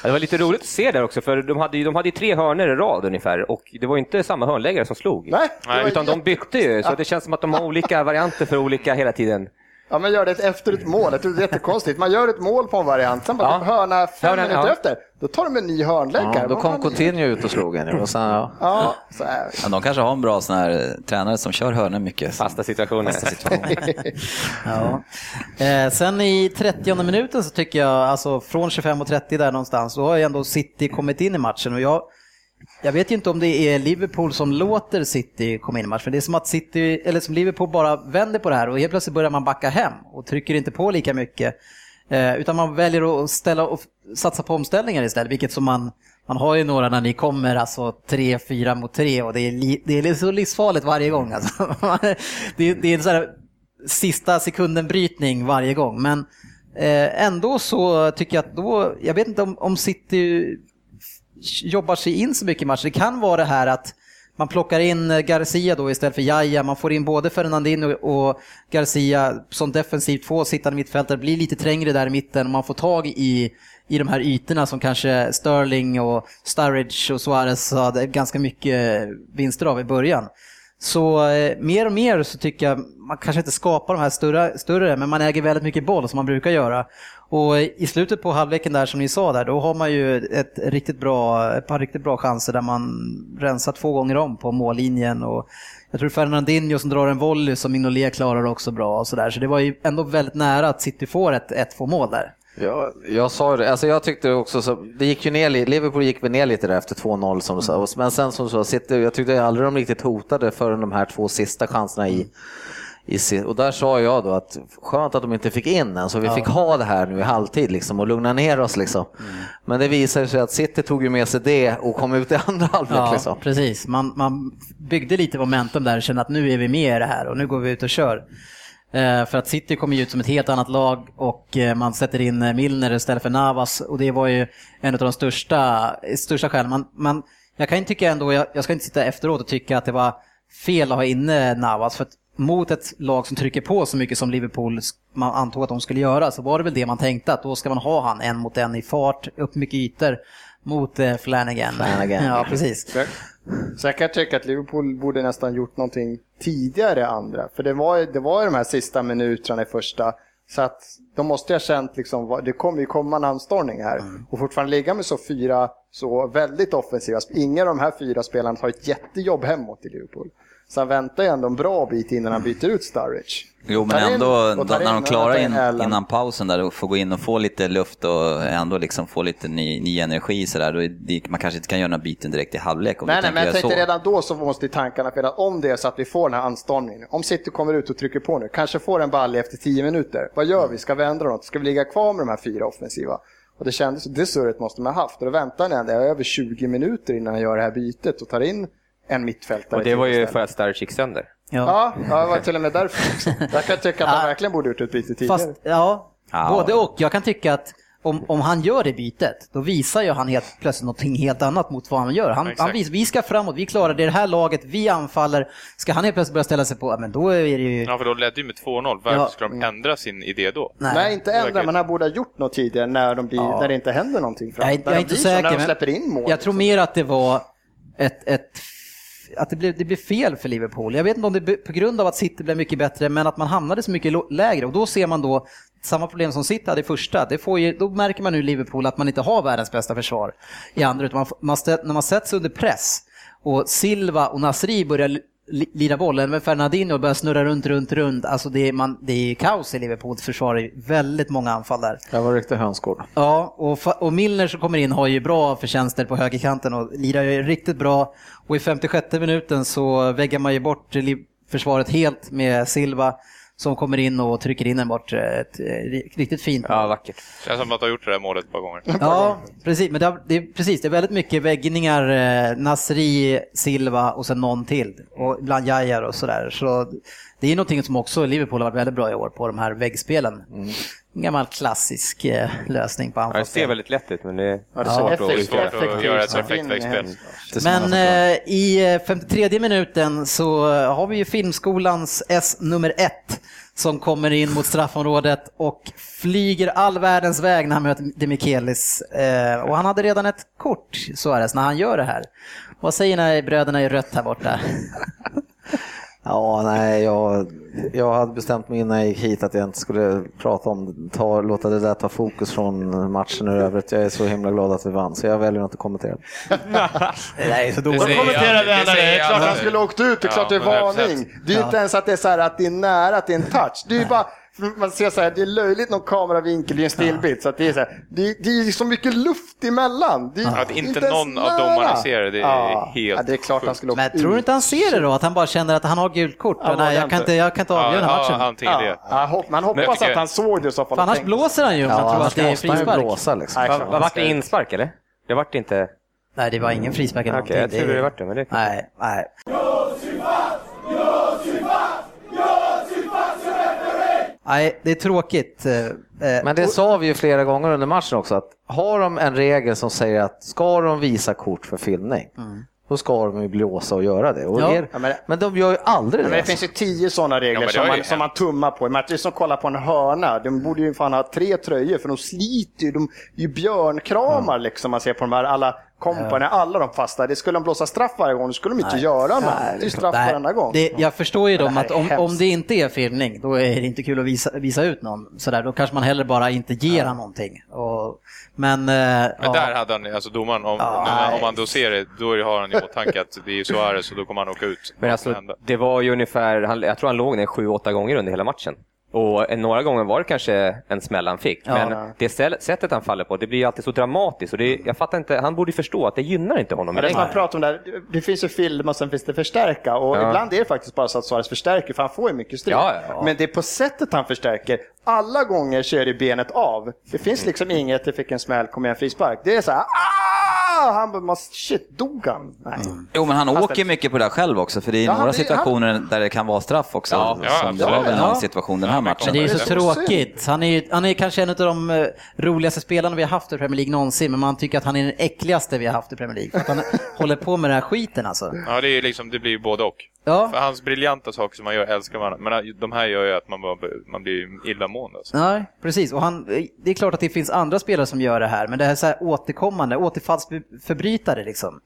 Det var lite roligt att se där också, för de hade ju, de hade ju tre hörnor i rad ungefär och det var inte samma hörnläggare som slog. Nej, utan de bytte ju, så det känns som att de har olika varianter för olika hela tiden. Ja, men gör det efter ett mål. Det är jättekonstigt. Man gör ett mål på en variant, sen bara Ja. hörna fem Hörna, minuter ja. efter. Då tar de en ny hörnläggare. Ja, då kom Coutinho ut och slog en. Och sen, ja. Ja, så här. Ja, de kanske har en bra sån här eh, tränare som kör hörnor mycket. Fasta situationer. Fasta situationer. Ja. Eh, sen i 30 minuten så tycker jag, alltså från 25 och 30 där någonstans, då har ju ändå City kommit in i matchen och jag jag vet ju inte om det är Liverpool som låter City komma in i matchen, för det är som att City, eller som Liverpool bara vänder på det här och helt plötsligt börjar man backa hem och trycker inte på lika mycket. Eh, utan man väljer att ställa och satsa på omställningar istället, vilket som man, man har ju några när ni kommer alltså 3-4 mot 3 och det är, li, det är så livsfarligt varje gång. Alltså. det, det är en sån här sista sekunden brytning varje gång, men eh, ändå så tycker jag att då, jag vet inte om, om City jobbar sig in så mycket i matchen. Det kan vara det här att man plockar in eh, Garcia då istället för Jaja. Man får in både Fernandinho och Garcia som defensivt två sittande mittfältare. blir lite trängre där i mitten och man får tag i, i de här ytorna som kanske Sterling och Sturridge och Suarez hade ganska mycket eh, vinster av i början. Så eh, mer och mer så tycker jag, man kanske inte skapar de här större, större, men man äger väldigt mycket boll som man brukar göra. Och i slutet på halvleken där som ni sa där, då har man ju ett riktigt bra, ett par riktigt bra chanser där man rensar två gånger om på mållinjen. Och jag tror Fernandinho som drar en volley som Mignolet klarar också bra och sådär. Så det var ju ändå väldigt nära att City får ett 1-2 mål där. Ja, jag sa det, alltså jag tyckte också så, det gick ju ner, li- Liverpool gick väl ner lite där efter 2-0 som du sa, men sen som du sa, jag tyckte aldrig de riktigt hotade förrän de här två sista chanserna i, i si- och där sa jag då att skönt att de inte fick in den, så vi fick ha det här nu i halvtid liksom och lugna ner oss liksom. Men det visade sig att City tog ju med sig det och kom ut i andra halvlek Ja, liksom. precis. Man, man byggde lite momentum där och kände att nu är vi med i det här och nu går vi ut och kör. Eh, För att City kommer ju ut som ett helt annat lag och eh, man sätter in eh, Milner istället för Navas och det var ju en av de största, största skälen. Man, man, jag kan ju tycka ändå, jag, jag ska inte sitta efteråt och tycka att det var fel att ha inne Navas för att mot ett lag som trycker på så mycket som Liverpool man antog att de skulle göra så var det väl det man tänkte att då ska man ha han en mot en i fart, upp mycket ytor mot eh, Flanagan. Flanagan. Ja, precis. Så, så jag kan tycka att Liverpool borde nästan gjort någonting tidigare andra. För det var ju det var ju de här sista minuterna i första. Så att de måste ha känt liksom, det kommer ju komma en anstormning här. Och fortfarande ligga med så fyra så väldigt offensiva. Ingen av de här fyra spelarna har ett jättejobb hemåt i Liverpool. Så han väntar ju ändå en bra bit innan han byter ut Sturridge. Jo, men Tar in- ändå tar när de in- klarar in, innan pausen där och får gå in och få lite luft och ändå liksom få lite ny, ny energi så där, då är det, man kanske inte kan göra några byten direkt i halvlek om Nej, nej, men jag tänkte så. redan då så måste tankarna finnas. Om det är så att vi får den här anstormningen. Om City kommer ut och trycker på nu, kanske får en balle efter 10 minuter. Vad gör vi? Ska vi ändra något? Ska vi ligga kvar med de här fyra offensiva? Och det kändes, det surret måste man ha haft. Och då väntar han över 20 minuter innan han gör det här bytet och tar in en mittfältare. Och det var ju för att Sturridge gick sönder. Ja, ja, det var till och med därför också. Jag kan tycka att han verkligen borde gjort ett byte tidigare. Fast, ja, Ja. både och. Jag kan tycka att om, om han gör det bytet, då visar ju han helt plötsligt någonting helt annat mot vad han gör. Han, han visar, vi ska framåt, vi klarar det, det här laget, vi anfaller. Ska han helt plötsligt börja ställa sig på, men då är det ju... Ja, för då ledde ju med 2-0. Varför Ja. skulle de ändra sin idé då? Nej, inte ändra, men han borde ha gjort något tidigare när, de blir, Ja. när det inte händer någonting. Jag, är- När jag är inte säker, När de men släpper in mål. jag tror liksom. mer att det var ett, ett att det blev, det blev fel för Liverpool. Jag vet inte om det är på grund av att City blev mycket bättre, men att man hamnade så mycket lägre. Och då ser man då samma problem som City hade i första. Det får ju, då märker man nu i Liverpool att man inte har världens bästa försvar i andra. Utan man, man, när man sätts under press och Silva och Nasri börjar lira bollen med Fernandinho och börjar snurra runt, runt, runt. Alltså det är, man, det är kaos i Liverpools försvar väldigt många anfall där. Det var riktigt hönsgård. Ja, och, och Milner som kommer in har ju bra förtjänster på högerkanten och lirar ju riktigt bra. Och i 56 minuten så väggar man ju bort försvaret helt med Silva som kommer in och trycker in en bort. Ett, eh, riktigt fint. Ja, vackert. Känns som att de har gjort det där målet ett par gånger. Ja, precis. Men det, har- det, är, precis, det är väldigt mycket väggningar, eh, Nasri, Silva och sen någon till. Och ibland Jajar och sådär. Så det är någonting som också Liverpool har varit väldigt bra i år på de här väggspelen. En gammal klassisk eh, lösning på Ja, det ser anfallsspel. väldigt lätt ut, men det är Ja, svårt ser att Det är effektivt, svårt utföra. att göra ett effektivt. perfekt många Men eh, i eh, 53 minuten så eh, har vi ju Filmskolans S nummer ett som kommer in mot straffområdet och flyger all världens väg när han möter Demichelis. Eh, och han hade redan ett kort, Suarez, när han gör det här. Vad säger ni bröderna i rött här borta? Ja, nej, jag, jag hade bestämt mig innan jag gick hit att jag inte skulle prata om, ta, låta det där ta fokus från matchen i övrigt. Jag är så himla glad att vi vann, så jag väljer att inte kommentera. Nej, så Det dåligt. säger kommenterar vi alla det. Det är klart han skulle ha åkt ut, det är klart det är 100%. varning. Det är inte ens att det är så här att det är nära, att det är en touch. Det är bara, man ser så här, det är löjligt någon kameravinkel i en stillbild. Så att det är så här, det, det är så mycket luft emellan. Det är Att inte ens någon av domarna ser det, det är helt ja, Det är klart han skulle Men tror du inte han ser det då? Att han bara känner att han har gult kort? Ja, nej, jag, kan inte. inte, jag kan inte avgöra Ja, matchen. antingen Ja, det. ja, hopp, man hoppas att han såg det i så fall. Annars blåser han ju om han tror att det är frispark. blåsa liksom. Nej, vart det inspark eller? Det vart inte... Nej, det var ingen frispark eller Okej, jag trodde det vart det, men det Nej, nej. Nej, det är tråkigt. eh, eh, Men det sa vi ju flera gånger under matchen också, att har de en regel som säger att ska de visa kort för filmning, då ska de ju blåsa och göra det. Och Ja. er, Ja, men- men de gör ju aldrig Men det. det finns ju tio sådana Ja, regler det som, man, ju som man tummar på. Det är som att kolla på en hörna. De borde ju fan ha tre tröjor för de sliter ju. De är ju björnkramar liksom. Man ser på de här alla kompanierna, alla de fasta. Det skulle de blåsa straff varje gång, då skulle de inte göra något. Det är straff Nej, varenda gång. Det, jag förstår ju Det dem här att om, om det inte är filmning, då är det inte kul att visa, visa ut någon. Sådär, då kanske man hellre bara inte ger han någonting. Och, men eh, Men ja, där hade han, alltså domaren, om, Ja, om man då ser det, då har han i åtanke att det är Suarez och då kommer han åka ut. Men alltså, det var ju ungefär, han, jag tror han låg ner sju, åtta gånger under hela matchen. Och några gånger var det kanske en smäll han fick. Ja. men det ställ- sättet han faller på, det blir alltid så dramatiskt. Och det, jag fattar inte, han borde förstå att det gynnar inte honom. Men det man pratar om där, det finns ju film och sen finns det förstärka och Ja. ibland är det faktiskt bara så att Suarez förstärker för han får ju mycket stryk. Ja, ja, ja. Men det är på sättet han förstärker. Alla gånger så är det benet av. Det finns liksom inget, det fick en smäll, kom igen frispark. Det är så här, ah! Han bara, "Mas- shit, dog han? Nej. Jo, men han Fast åker det- mycket på det här själv också, för det är Ja, några han- situationer där det kan vara straff också. Ja, ja, som det var absolut. väl någon Ja. situation den här Ja, matchen. Men det är ju så Det tråkigt. Han är, han är kanske en av de eh, roligaste spelarna vi har haft i Premier League någonsin, men man tycker att han är den äckligaste vi har haft i Premier League. För att han håller på med den här skiten alltså. Ja, det är liksom, det blir ju både och. Ja, För hans briljanta saker som han gör älskar man, men de här gör ju att man, bara, man blir illamående. Alltså. Nej, precis. Och han, det är klart att det finns andra spelare som gör det här, men det här är så här återkommande, återfallsförbrytare liksom.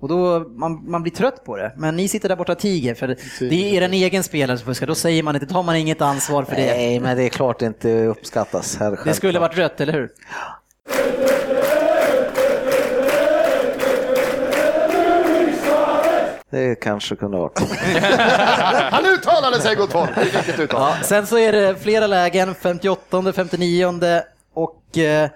Och då, man, man blir trött på det. Men ni sitter där borta och tiger, för det, det är er egen spelare som fuskar. Då säger man inte, tar man inget ansvar för det. Nej, men det är klart det inte uppskattas. Här, Det skulle varit rött, eller hur? Det kanske kunde ha varit. Han uttalade sig gott folk! Ja, sen så är det flera lägen, 58, 59 och eh,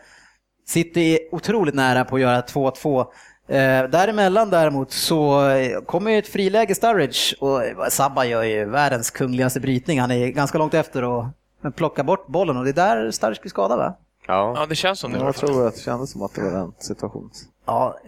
City är otroligt nära på att göra 2-2. Eh, däremellan däremot så eh, kommer ju ett friläge Sturridge och Sabba gör ju världens kungligaste brytning. Han är ganska långt efter och men plockar bort bollen och det är där Sturridge blir skadad va? Ja. Ja, det känns som det. Jag tror att det kändes som att det var den situationen. Ja,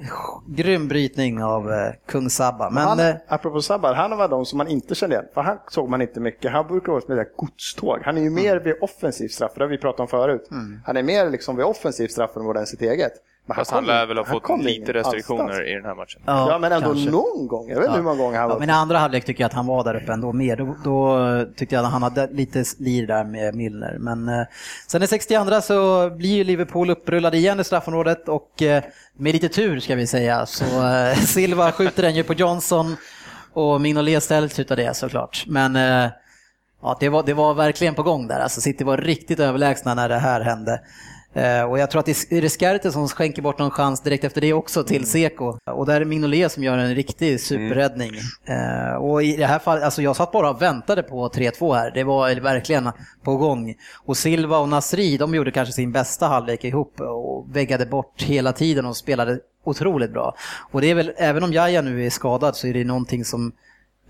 grym brytning av eh, kung Sabba. Men han, eh, apropå Sabbar, han var de som man inte kände igen. För han såg man inte mycket. Han brukar vara som ett godståg. Han är ju mer vid offensiv straff, det har vi pratat om förut. Han är mer liksom vid offensiv straff än vad den sitt eget. Men Fast han lär väl ha fått lite restriktioner annanstans. i den här matchen. Ja, men ändå kanske. någon gång. Jag vet inte hur många gånger han Ja, var men i andra halvlek tycker jag att han var där uppe ändå mer. Då, då tyckte jag att han hade lite lir där med Milner. Men eh, sen i 62 så blir ju Liverpool upprullade igen i straffområdet och eh, med lite tur ska vi säga så eh, Silva skjuter den ju på Johnson och Mignolet ställs utav det såklart. Men eh, ja, det, var, det var verkligen på gång där. Alltså City var riktigt överlägsna när det här hände. Eh, och jag tror att det är Riscarte som skänker bort någon chans direkt efter det också till Seko. Och där är Mignolet som gör en riktig superräddning. Eh, och i det här fallet, alltså jag satt bara och väntade på 3-2 här. Det var verkligen på gång. Och Silva och Nasri, de gjorde kanske sin bästa halvlek ihop och väggade bort hela tiden och spelade otroligt bra. Och det är väl, även om Jaja nu är skadad så är det någonting som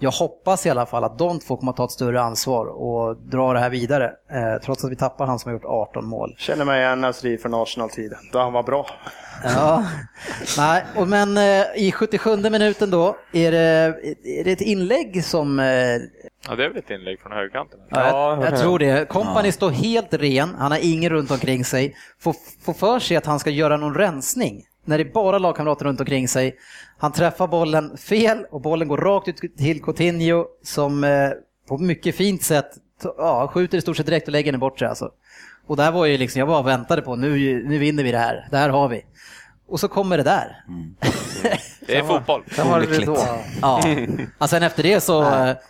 jag hoppas i alla fall att de två kommer att ta ett större ansvar och dra det här vidare. Eh, trots att vi tappar han som har gjort 18 mål. Känner mig igen Nasri från Arsenal-tiden, då han var bra. Ja, nej, och men eh, i 77 minuten då är det, är det ett inlägg som... Eh, Ja, det är väl ett inlägg från högerkanten? ja, jag, jag tror det. Company står helt ren, han har ingen runt omkring sig. Får, får för sig att han ska göra någon rensning när det är bara lagkamrater runt omkring sig. Han träffar bollen fel och bollen går rakt ut till Coutinho som eh, på mycket fint sätt ja, skjuter i stort sett direkt och lägger den bort sig. Alltså. Och där var ju liksom, jag bara väntade på nu, nu vinner vi det här, det här har vi och så kommer det där. Det är fotboll. Sen var det ridå. Ja. Ja, sen, efter det så,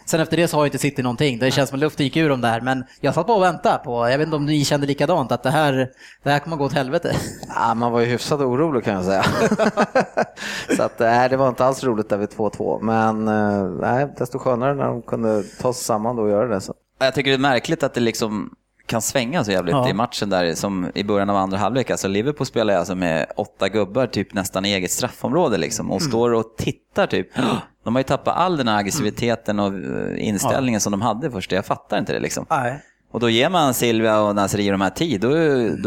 sen efter det så har ju inte City någonting. Det känns som att luften gick ur dem där. Men jag satt bara och väntade på, jag vet inte om ni kände likadant, att det här, det här kommer gå åt helvete. Ja, man var ju hyfsat orolig kan jag säga. så att, nej, det var inte alls roligt där vid 2-2. Men eh, nej, desto skönare när de kunde ta sig samman då och göra det. Så. Jag tycker det är märkligt att det liksom kan svänga så jävligt Ja. i matchen där som i början av andra halvlek. Alltså Liverpool spelar alltså med åtta gubbar typ nästan i eget straffområde liksom och står och tittar typ. De har ju tappat all den här aggressiviteten och eh, inställningen som de hade först. Jag fattar inte det liksom. Nej. Och då ger man Silvia och Nasri de här tid, då, då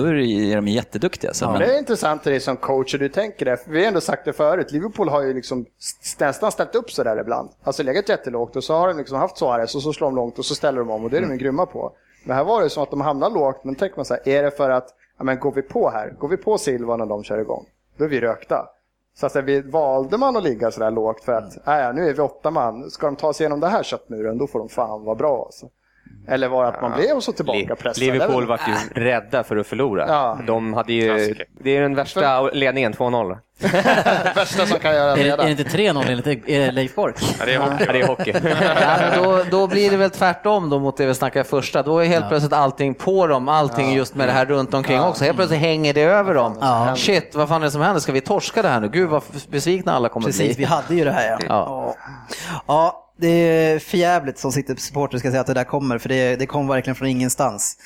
är det- är de jätteduktiga. Så, men, Det är intressant i dig som coach hur du tänker det. För vi har ändå sagt det förut, Liverpool har ju liksom st- nästan ställt upp sådär ibland. Alltså legat jättelågt och så har de liksom haft Suarez och så slår de långt och så ställer de om och det är de ju grymma på. Men här var det som att de hamnade lågt, men tänker man så här, är det för att, ja men går vi på här, går vi på Silva när de kör igång, då är vi rökta. Så att säga, vi, valde man att ligga sådär lågt för att, nej, Äh, nu är vi åtta man, ska de ta sig igenom det här köttmuren, då får de fan vara bra alltså. Eller var det att man blev så tillbaka pressad? Liverpool var ju rädda för att förlora. Ja. De hade ju, det är den värsta ledningen, 2-0. det värsta som kan göra Är det, är det inte 3-0 enligt eh, Leif Bork? Ja, det är hockey. Ja, det är hockey. Ja, men då, då blir det väl tvärtom då mot det vi snackade första. Då är helt plötsligt allting på dem, allting just med det här runt omkring också. Helt plötsligt hänger det över dem. Ja. Shit, vad fan är det som händer? Ska vi torska det här nu? Gud vad besvikna alla kommer Precis, bli. vi hade ju det här ja. Ja. Ja, det är förjävligt som sitter supporter ska säga att det där kommer, för det, det kom verkligen från ingenstans.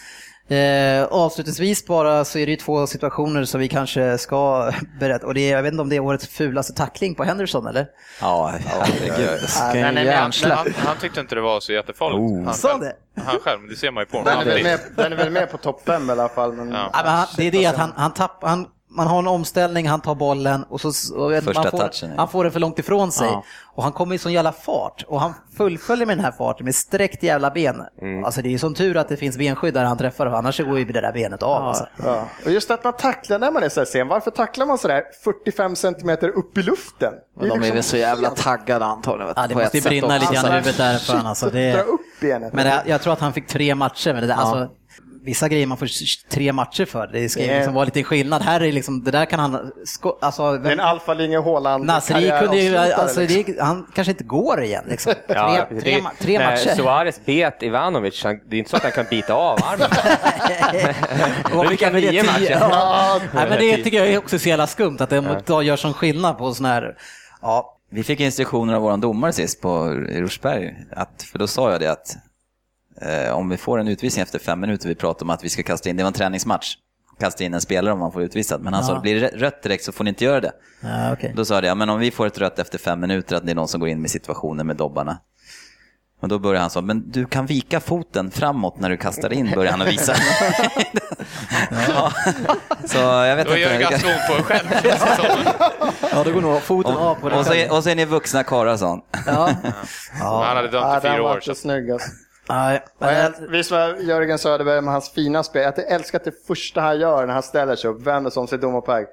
Eh, avslutningsvis bara så är det ju två situationer som vi kanske ska berätta. Och det är, jag vet inte om det är årets fulaste tackling på Henderson eller? ja, herregud. Men, han, han, han tyckte inte det var så jättefarligt. Oh. Han, Sa själv, det? han själv, men det ser man ju på Den är, honom. väl med, den är väl med på topp fem i alla fall. Men... Ja. Ja, men han, det är det att han, han tappar, han, man har en omställning, han tar bollen och så och man får, touchen, ja. han får den för långt ifrån sig. Ja. Och han kommer i sån jävla fart och han fullföljer med den här farten med sträckt jävla ben. Alltså det är ju som tur att det finns benskydd där han träffar och annars så går ju det där benet av. Alltså. Ja. Och just att man tacklar när man är så här sen. Varför tacklar man sådär 45 centimeter upp i luften? Men de är liksom väl så jävla taggade antagligen. Ja, det måste ju brinna lite grann i Alltså, huvudet där för alltså, Dra det, upp benet. Men det, jag tror att han fick tre matcher med det där. Alltså, vissa grejer man får tre matcher för. Det ska ju liksom vara lite skillnad. Här är liksom, det där kan han... Sko, alltså, är en alfalinje Haaland Nasri kunde ju, alltså, liksom. det, han kanske inte går igen liksom. Tre, Ja, tre, det- tre när matcher. Suarez bet Ivanovic, han, det är inte så att han kan bita av armen. Men det nio matcher. Ja. Nej, men det tycker jag är också så jävla skumt att de då gör sån skillnad på sån här... Ja, Vi fick instruktioner av vår domare sist på i Rosberg, att, för då sa jag det att eh, om vi får en utvisning efter fem minuter, vi pratade om att vi ska kasta in, det var en träningsmatch, kasta in en spelare om man får utvisad, men han sa Ja. det blir det rött direkt så får ni inte göra det. ja okej. Då sa jag det, ja, men om vi får ett rött efter fem minuter, att det är någon som går in med situationen med dobbarna. Och då började han så, men du kan vika foten framåt när du kastar in, började han att visa. ja. Så jag vet Då gör det inte. ganska ont på en själv. Ja, då går nog foten av på Och, det. och, så är, och så är ni vuxna karlar, sa han. Ja. Men Han hade Ja, dömt i den fyra var år. inte Så. snygg alltså. Nej, men, jag, visst var Jörgen Söderberg med hans fina spel, att jag älskar att det första han gör när han ställer sig upp, vänder sig om sig domar på väg,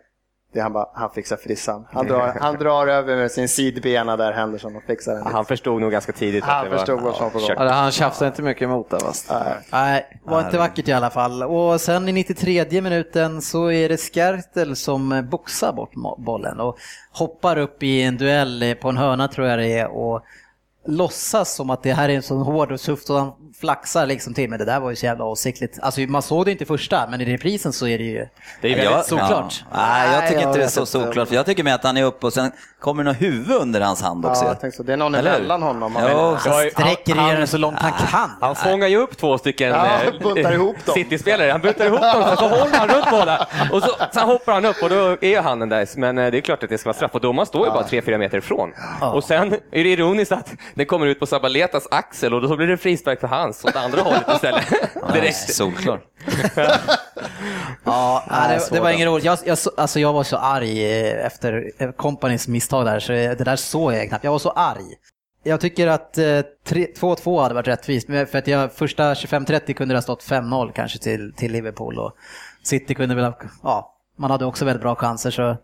det är han bara, han fixar frissan. Han drar, han drar över med sin sidbena där, Henderson, och fixar den. Han förstod nog ganska tidigt Han att det var... förstod vad som var gång. kört. Ja, han tjafsade inte mycket emot det. Fast. Nej, var inte vackert i alla fall. Och sen i 93 minuten så är det Skertel som boxar bort bollen och hoppar upp i en duell på en hörna tror jag det är och låtsas som att det här är en sån hård och tufft och han flaxar liksom till. Men det där var ju så jävla åsiktligt. Alltså man såg det inte i första, men i reprisen så är det ju Det är väldigt solklart. Ja. Nej, jag tycker Nej, inte det är så. För jag tycker med att han är uppe och sen kommer det något huvud under hans hand också. Ja, jag så. Det är någon Eller emellan honom. man Ja, ju- Sträcker han- ner den så långt han kan. Han fångar ju upp två stycken Ja, eh, buntar ihop dem. City-spelare. Han buntar ihop dem och så håller han runt båda. Och så, sen hoppar han upp och då är han den där. Men eh, det är klart att det ska vara straff och domaren står ju bara 3-4 meter ifrån. Och sen är det ironiskt att den kommer ut på Sabaletas axel och då blir det frispark för hans åt andra hållet istället. Direkt. Solklart. Ja, nej, det, det var då. ingen roligt. Jag, jag, så- alltså jag var så arg eh, efter eh, Companys misstag där, så det där såg jag knappt. Jag var så arg. Jag tycker att eh, tre- 2-2 hade varit rättvist, för att jag första 25-30 kunde det ha stått 5-0 kanske till, till Liverpool och City kunde väl ha, ja, man hade också väldigt bra chanser så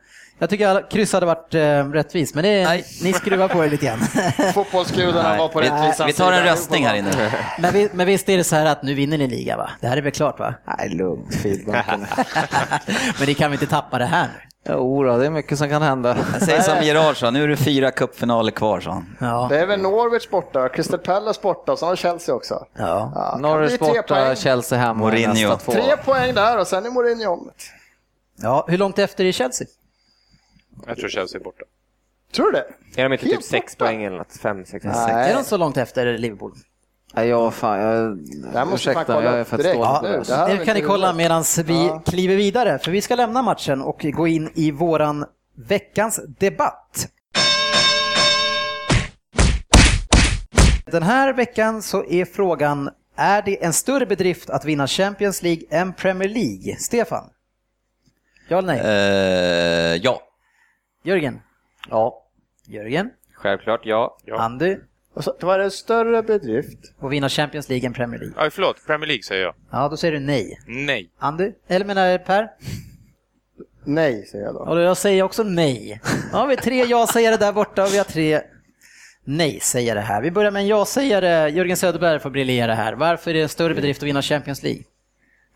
Jag tycker att kryss hade varit eh, rättvist, men det, Nej. ni skruvar på er lite grann. Fotbollsgudarna var på vi, rättvisans vi tar en sida. röstning här inne. men, vi, men visst är det så här att nu vinner ni liga va? Det här är väl klart va? Nej, lugnt feedbacken. men ni kan väl inte tappa det här nu? Jo, då, det är mycket som kan hända. Säger som Gerard sa, nu är det fyra cupfinaler kvar, sa han. Ja. Det är väl Norwich borta, Crystal Palace borta och så har Chelsea också. ja. Ja, tre borta, poäng. Chelsea hemma Mourinho. Tre poäng där och sen är Mourinho om ja. Hur långt efter är Chelsea? Jag tror Chelsea är borta. Tror du det? Är de inte Helt typ sex borta. poäng eller något? Fem, sex? Nej. Är de så långt efter Liverpool? Nej, jag, fan, jag, Det här måste fan ursäkta, kolla jag är upp för direkt. stående Ja, på nu, det. här har Det vi kan ni inte kolla medan vi Ja. kliver vidare, för vi ska lämna matchen och gå in i våran veckans debatt. Den här veckan så är frågan, är det en större bedrift att vinna Champions League än Premier League? Stefan? Ja eller nej? Eh, ja. Jörgen? Ja. Jörgen? Självklart ja. Ja. Andy? Och så, det var en större bedrift. Och vinna Champions League än Premier League? Ja, förlåt, Premier League säger jag. Ja, då säger du nej. Nej. Andy? Eller menar Per? Nej, säger jag då. Och jag säger också nej. Ja, vi har tre ja-sägare där borta och vi har tre nej-sägare här. Vi börjar med en ja-sägare. Jörgen Söderberg får briljera här. Varför är det en större bedrift att vinna Champions League?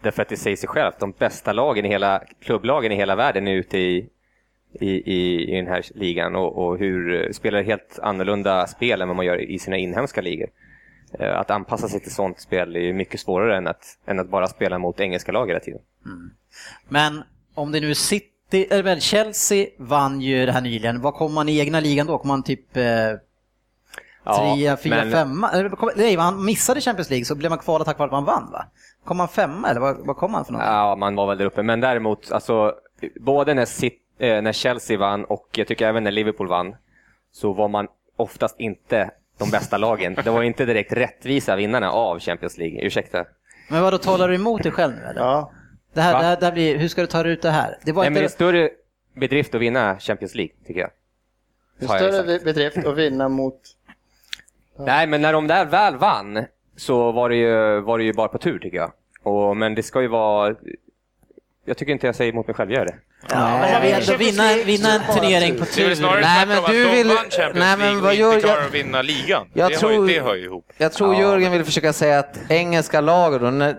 Därför att det säger sig självt. De bästa lagen i hela, klubblagen i hela världen är ute i, i, i, i den här ligan och, och hur, spelar helt annorlunda spel än vad man gör i sina inhemska ligor. Eh, Att anpassa sig till sånt spel är ju mycket svårare än att, än att bara spela mot engelska lag hela tiden. Men om det nu City, eller väl Chelsea vann ju det här nyligen. Vad kommer man i egna ligan då? Kommer man typ eh, trea, fyra, men- femma? Kom- nej, han missade Champions League så blev man kvalad tack vare att man vann va? Kom man femma eller vad, vad kom man för något? Ja, man var väl där uppe. Men däremot, alltså, både när, City, eh, när Chelsea vann och jag tycker även när Liverpool vann, så var man oftast inte de bästa lagen. Det var inte direkt rättvisa vinnarna av Champions League. Ursäkta. Men vad då talar du emot dig själv nu eller? Ja. Det här, Va? det här, det här blir, hur ska du ta dig ut det här? Det var Nej, men det är inte... större bedrift att vinna Champions League, tycker jag. En Har jag större bedrift att vinna mot... Nej, men när de där väl vann så var det ju, var det ju bara på tur, tycker jag. Och, men det ska ju vara... Jag tycker inte jag säger emot mig själv, gör det? Ja, jag vill ändå vinna, vinna en turnering på Det är väl tur. Nej, men du vill- nej, men vad och gör- jag- att vinna ligan. Jag det, tror- har ju, det hör ju ihop. Jag tror Jörgen vill försöka säga att engelska lagen, då, när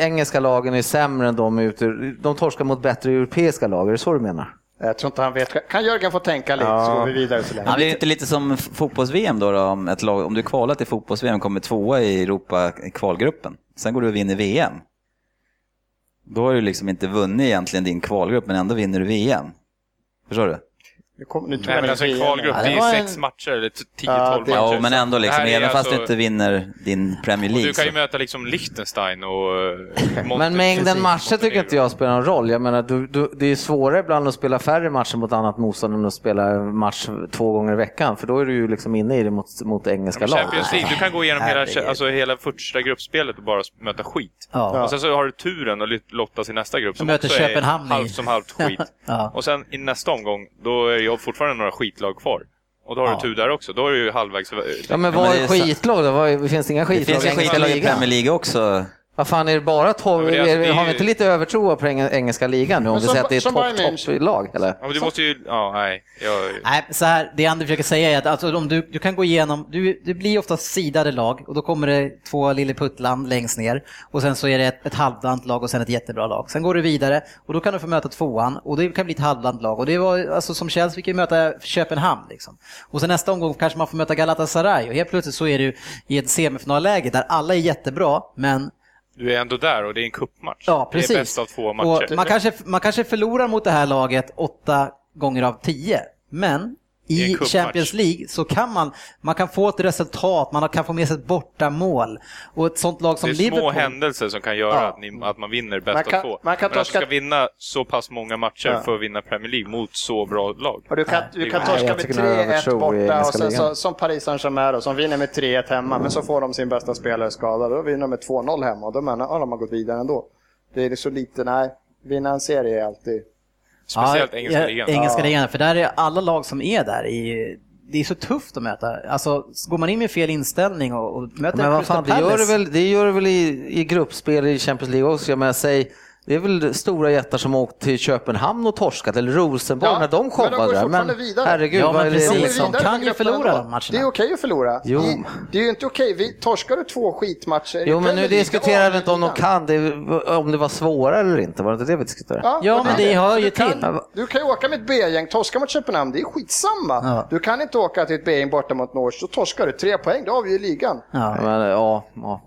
engelska lagen är sämre än de ute, de torskar mot bättre europeiska lag, är det så du menar? Jag tror inte han vet. Kan Jörgen få tänka lite så går vi vidare så länge. Det blir inte lite som fotbolls-VM då, då om, ett lag, om du kvalar till fotbolls-VM kommer tvåa i Europa-kvalgruppen. Sen går du och vinner VM. Då har du liksom inte vunnit egentligen din kvalgrupp, men ändå vinner du VM. Förstår du? Nu kom, nu tog Nej, men alltså en kvalgrupp, Ja, det det är var ju en- sex matcher eller t- Ja, 10-12 det- matcher. Ja, men ändå liksom, även fast du alltså- inte vinner din Premier och League. Du kan ju så- möta liksom Liechtenstein och eh, Monte- Men mängden matcher tycker inte jag spelar någon roll. Jag menar, du, du, det är svårare ibland att spela färre matcher mot annat motstånd än att spela match två gånger i veckan, för då är du ju liksom inne i det mot, mot engelska Men lag. Champions League, du kan gå igenom hela, alltså hela första gruppspelet och bara möta skit. Ja. Och sen så har du turen att lottas i nästa grupp som möter också Köpenhamn är halvt som halvt skit. Ja. Och sen i nästa omgång, då är det fortfarande några skitlag kvar. Och då har Ja. du tur där också. Då är du ju halvvägs... Ja, men vad det är skitlag då? Vad, finns det inga Det skitlag finns ju skitlag i? Premier League också. Vad fan är det bara tolv? Ja, alltså- har vi ju- inte lite övertro på eng- engelska ligan nu om vi säger att det är topp, München. topp-lag? Eller? Ja, men du måste ju... Ja, nej. Jag, Nej, så här, det Andy försöker säga är att alltså, om du, du kan gå igenom, du, det blir ofta sidade lag och då kommer det två lilleputtland längst ner och sen så är det ett, ett halvdant lag och sen ett jättebra lag. Sen går du vidare och då kan du få möta tvåan och det kan bli ett halvdant lag och det var alltså som Chelsea fick ju möta Köpenhamn liksom. Och sen nästa omgång kanske man får möta Galatasaray och helt plötsligt så är du i ett semifinalläge där alla är jättebra men du är ändå där och det är en cupmatch. Ja, precis. Det är bäst av två matcher. Och man, kanske, man kanske förlorar mot det här laget åtta gånger av tio, men I. Champions League så kan man, man kan få ett resultat, man kan få med sig ett bortamål. Och ett sånt lag som det är små Liverpool... händelser som kan göra Ja. att, ni, att man vinner bäst Man kan- av två. man kan Men att du ska vinna så pass många matcher Ja. för att vinna Premier League mot så bra lag. Och du kan, du kan torska med tycker nog jag 3-1 övertro i borta och sen så, som Paris Saint-Germain då, som vinner med 3-1 hemma, men så får de sin bästa spelare skadad. Då vinner de med 2-0 hemma och då menar ja, de har gått vidare ändå. Det är så lite, nej, vinna en serie är alltid... Speciellt engelska ja, ligan. Engelska Ja. ligan, för där är alla lag som är där, är, det är så tufft att möta. Alltså, går man in med fel inställning och, och möter Men vad fan, det gör det väl, det gör det väl i, i gruppspel i Champions League också. Jag menar, säg Det är väl stora jättar som åkt till Köpenhamn och torskat, eller Rosenborg Ja, när de men de går showade där. fortfarande vidare. herregud, Ja, men vad är det? precis. De de kan ju förlora de matcherna. Det är okej att förlora. Jo. Det, det är ju inte okej. Vi torskar du två skitmatcher Jo, men nu diskuterar vi inte om de kan, det, om det var svårare eller inte. Var det inte det vi diskuterade? Ja, och men det hör ju kan, till. Du kan ju åka med ett B-gäng, torska mot Köpenhamn, det är skitsamma. Ja. Du kan inte åka till ett B-gäng borta mot Norge, så torskar du tre poäng, då har vi ju ligan. Ja. Men, ja, ja.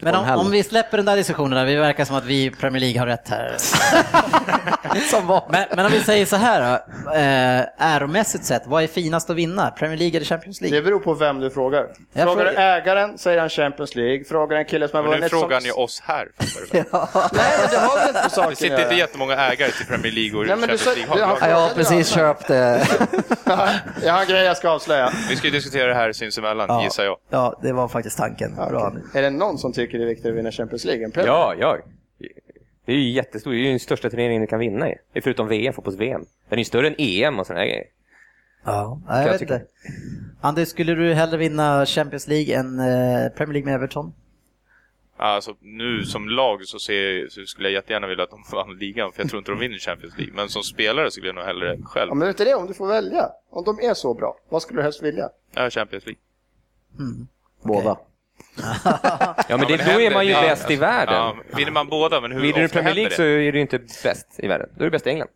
Men om, om vi släpper den där diskussionen, vi verkar som att vi i Premier League har rätt här. Som var. Men, men om vi säger så här då, eh, äromässigt sett, vad är finast att vinna? Premier League eller Champions League? Det beror på vem du frågar. Jag Frågar du ägaren säger han Champions League, frågar en kille som har Men nu vunnit... frågar som... ni oss här. väl? Nej, det har väl inte med Det saken att sitter inte jättemånga ägare till Premier League och Nej, Champions sa- League. du har- Ja, jag har precis köpt det. Jag har en grej jag ska avslöja. Vi ska ju diskutera det här sinsemellan, Ja. gissar jag. Ja, det var faktiskt tanken. Bra. Är det någon som tycker det är viktigt att vinna Champions League? Ja, ja. Det är ju jättestor, det är ju den största turneringen du kan vinna i. Förutom VM, fotbolls-VM. Den är ju större än EM och sådana grejer. Ja, jag jag vet tycka. inte. Anders, skulle du hellre vinna Champions League än eh, Premier League med Everton? Alltså, nu som lag så, ser, så skulle jag jättegärna vilja att de vann ligan, för jag tror inte de vinner Champions League. Men som spelare skulle jag nog hellre själv Ja, men inte det, om du får välja. Om de är så bra, vad skulle du helst vilja? ja, Champions League. Båda. Ja, men, det, men då händer- är man ju ja, bäst i världen. Ja, vinner man båda, men hur Vinner du Premier League så är du inte bäst i världen. Då är du bäst i England.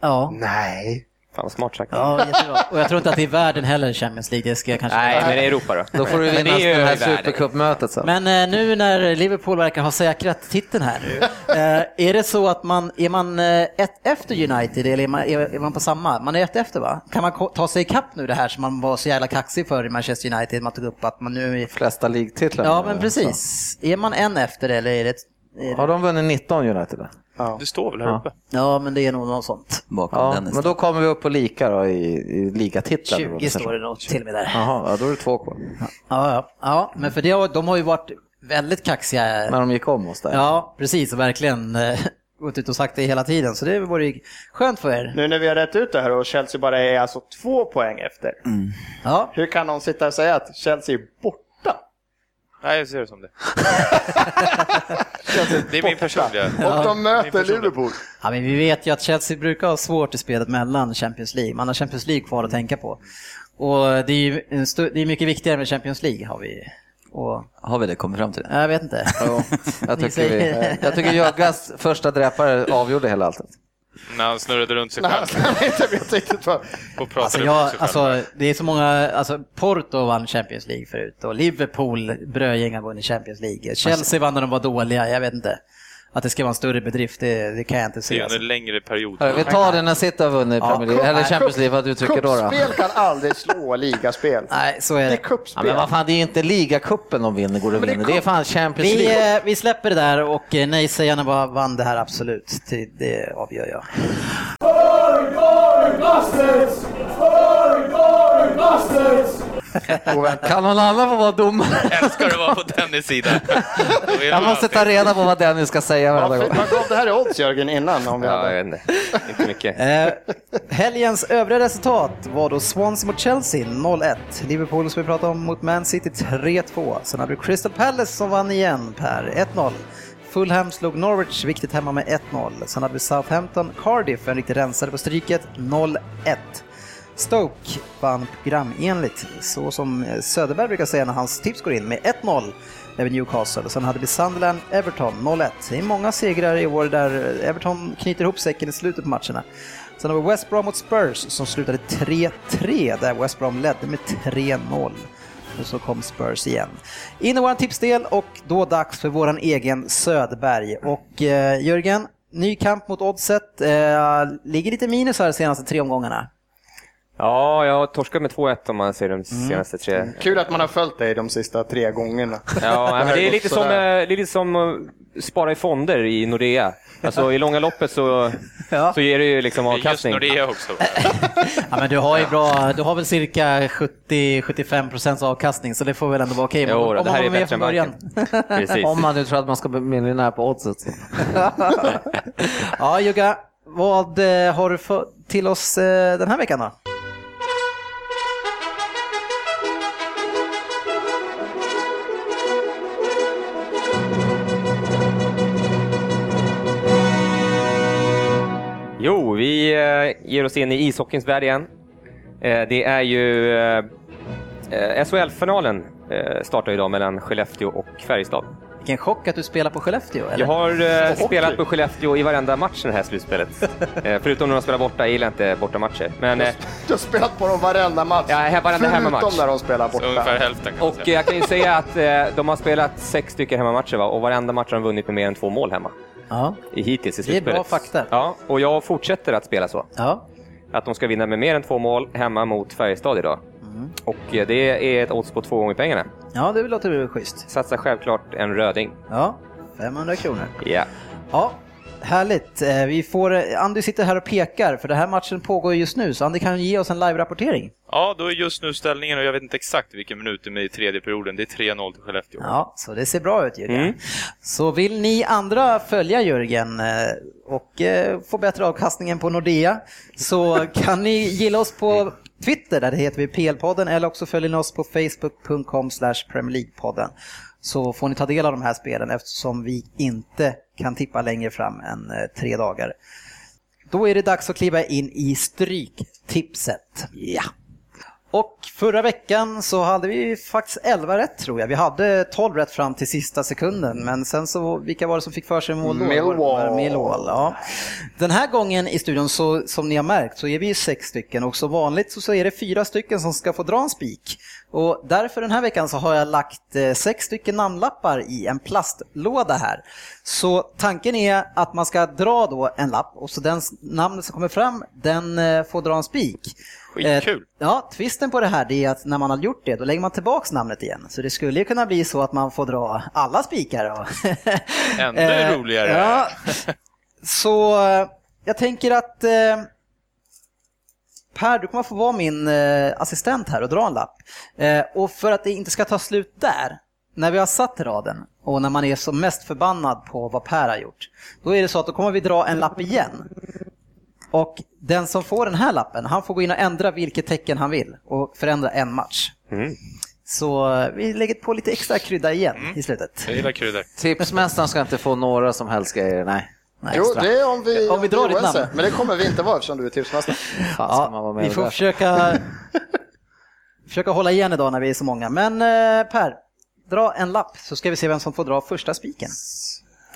Ja. Nej. Fan vad smart sagt. Ja, jättebra. Och jag tror inte att det är världen heller, Champions League. Det ska jag kanske Nej, men Europa då. Då får du vinna det är det här supercupmötet sen. Men eh, nu när Liverpool verkar ha säkrat titeln här nu, eh, är det så att man, är man eh, ett efter United eller är man, är, är man på samma? Man är ett efter va? Kan man ta sig ikapp nu det här som man var så jävla kaxig för i Manchester United, man tog upp att man nu är... Flesta ligtitlar. Ja men precis. Är man en efter eller är det... Är Har det... de vunnit 19 United? Då? Det står väl här Ja. uppe? Ja men det är nog något sånt. Bakom Ja, Dennis. men då kommer vi upp på lika då i, i ligatitlar. 20 står det nog till och med där. Jaha, ja, då är det två kvar. Ja, ja. ja men för det, har- de har ju varit väldigt kaxiga. När de gick om oss där. Ja, precis och verkligen eh, gått ut och sagt det hela tiden. Så det vore skönt för er. Nu när vi har rätt ut det här och Chelsea bara är alltså två poäng efter. Ja, Hur kan någon sitta och säga att Chelsea är borta? Nej, jag ser det som det. det är min personliga... Och de möter. Liverpool. Ja, men vi vet ju att Chelsea brukar ha svårt i spelet mellan Champions League. Man har Champions League kvar att tänka på. Och det är ju en stu- det är mycket viktigare med Champions League har vi. Och, Har vi det kommit fram till det? jag vet inte. Jo, jag, tycker vi, jag tycker Jöggas första dräpare avgjorde hela alltet. När han snurrade runt sig Nej, själv inte vet riktigt vad... och pratade Alltså, jag, sig själv. alltså, det är så många, alltså Porto vann Champions League förut och Liverpool, brödgäng har vunnit Champions League. Chelsea vann när de var dåliga, jag vet inte. Att det ska vara en större bedrift, det, det kan jag inte det se. är Alltså. en längre period. Vi tar det när City har vunnit Ja, Premier League, eller Champions League, vad du tycker då. Kuppspel kan aldrig slå ligaspel. Nej, så är Det är det. Ja, men vad fan, det är inte ligacupen de vinner, går det är vinner. Det är fan Champions Vi, League. eh, vi släpper det där och eh, nej-sägarna bara vann det här absolut. Det, det avgör jag. Kan någon annan få vara domare? Älskar att vara på Dennis sida. Jag man måste ta reda på vad Dennis ska säga varenda Vad gång. vad gav det här i odds Jörgen innan? Om vi Ja, hade... Inte mycket. Eh, helgens övriga resultat var då Swansea mot Chelsea 0-1. Liverpool som vi pratade om mot Man City 3-2. Sen hade vi Crystal Palace som vann igen per 1-0. Fulham slog Norwich viktigt hemma med 1-0. Sen hade vi Southampton Cardiff, en riktig rensare på stryket 0-1. Stoke vann programenligt, så som eh, Söderberg brukar säga när hans tips går in, med 1-0 över Newcastle. Och sen hade vi Sunderland Everton 0-1. Det är många segrar i år där eh, Everton knyter ihop säcken i slutet på matcherna. Sen har vi West Brom mot Spurs som slutade 3-3 där West Brom ledde med 3-0. Och så kom Spurs igen. In i vår tipsdel och då dags för våran egen Söderberg. Och eh, Jörgen, ny kamp mot Oddset. Eh, ligger lite minus här de senaste tre omgångarna. Ja, jag har torskat med 2-1 om man ser de senaste tre. Kul att man har följt dig de sista tre gångerna. Ja, men det är lite som, eh, det är lite som att spara i fonder i Nordea. Alltså i långa loppet så, Ja. så ger det ju liksom är just avkastning. Nordea också. Ja, men du har ju bra, du har väl cirka 70-75% avkastning så det får väl ändå vara okej. Jo, om man det här var är med bättre från början. Om man nu tror att man ska bli miljonär på oddset. Ja, Jugga, vad eh, har du för, till oss eh, den här veckan då? Killar ger oss in i ishockeyns värld igen. Eh, Det är ju eh, eh, SHL-finalen eh, startar idag mellan Skellefteå och Färjestad. Vilken chock att du spelar på Skellefteå, eller? Jag har eh, spelat på Skellefteå i varenda match i det här slutspelet. Eh, förutom när de spelar borta, jag gillar inte bortamatcher. Men eh, Du har spelat på dem varenda match. Ja, varenda Förutom hemmamatch. när de spelar Så ungefär borta. hälften kan Och säga. jag kan ju säga att eh, de har spelat sex stycken hemmamatcher va? och varenda match har de vunnit med mer än två mål hemma. Ja, hittills i Det är bra slutspelet. fakta. Ja, och jag fortsätter att spela så. ja. Att de ska vinna med mer än två mål hemma mot Färjestad idag. Och eh, det är ett odds på två gånger pengarna. ja det låter väl schysst. Satsa självklart en röding. Ja, 500 kronor. Ja. Ja, härligt. Eh, Vi får, Andy sitter här och pekar, för den här matchen pågår ju just nu, så Andy kan ge oss en live-rapportering. Ja, då är just nu ställningen, och jag vet inte exakt vilken minut det är i tredje perioden, det är 3-0 till Skellefteå. Ja, så det ser bra ut Jörgen. Mm. Så vill ni andra följa Jörgen eh, och eh, få bättre avkastning på Nordea så kan ni gilla oss på Twitter, där det heter vi PL-podden, eller också följer ni oss på facebook.com Premier League-podden. Så får ni ta del av de här spelen eftersom vi inte kan tippa längre fram än eh, tre dagar. Då är det dags att kliva in i Stryktipset. Ja. Och förra veckan så hade vi faktiskt 11 rätt tror jag. Vi hade 12 rätt fram till sista sekunden, men sen så, vilka var det som fick för sig mål då? Millwall. Millwall, ja. Den här gången i studion, så, som ni har märkt, så är vi sex stycken och som vanligt så, så är det fyra stycken som ska få dra en spik. Och därför den här veckan så har jag lagt eh, sex stycken namnlappar i en plastlåda här. Så tanken är att man ska dra då en lapp och så den namnet som kommer fram, den eh, får dra en spik. Skitkul. Eh, Ja, twisten på det här är att när man har gjort det, då lägger man tillbaks namnet igen. Så det skulle ju kunna bli så att man får dra alla spikar. Och Ännu roligare. Ja, så jag tänker att Per, du kommer få vara min eh, assistent här och dra en lapp. Eh, och för att det inte ska ta slut där, när vi har satt raden och när man är som mest förbannad på vad Per har gjort, då är det så att då kommer vi dra en lapp igen. Och den som får den här lappen, han får gå in och ändra vilket tecken han vill och förändra en match. Så eh, vi lägger på lite extra krydda igen i slutet. Jag gillar kryddor. Tipsmästaren ska inte få några som helst grejer, nej. Nej, Jo, extra. det är om vi, Om vi drar ditt namn. Men det kommer vi inte vara eftersom du är tipsmästare. Ja, vi får där? försöka, försöka hålla igen idag när vi är så många. Men eh, Per, dra en lapp så ska vi se vem som får dra första spiken.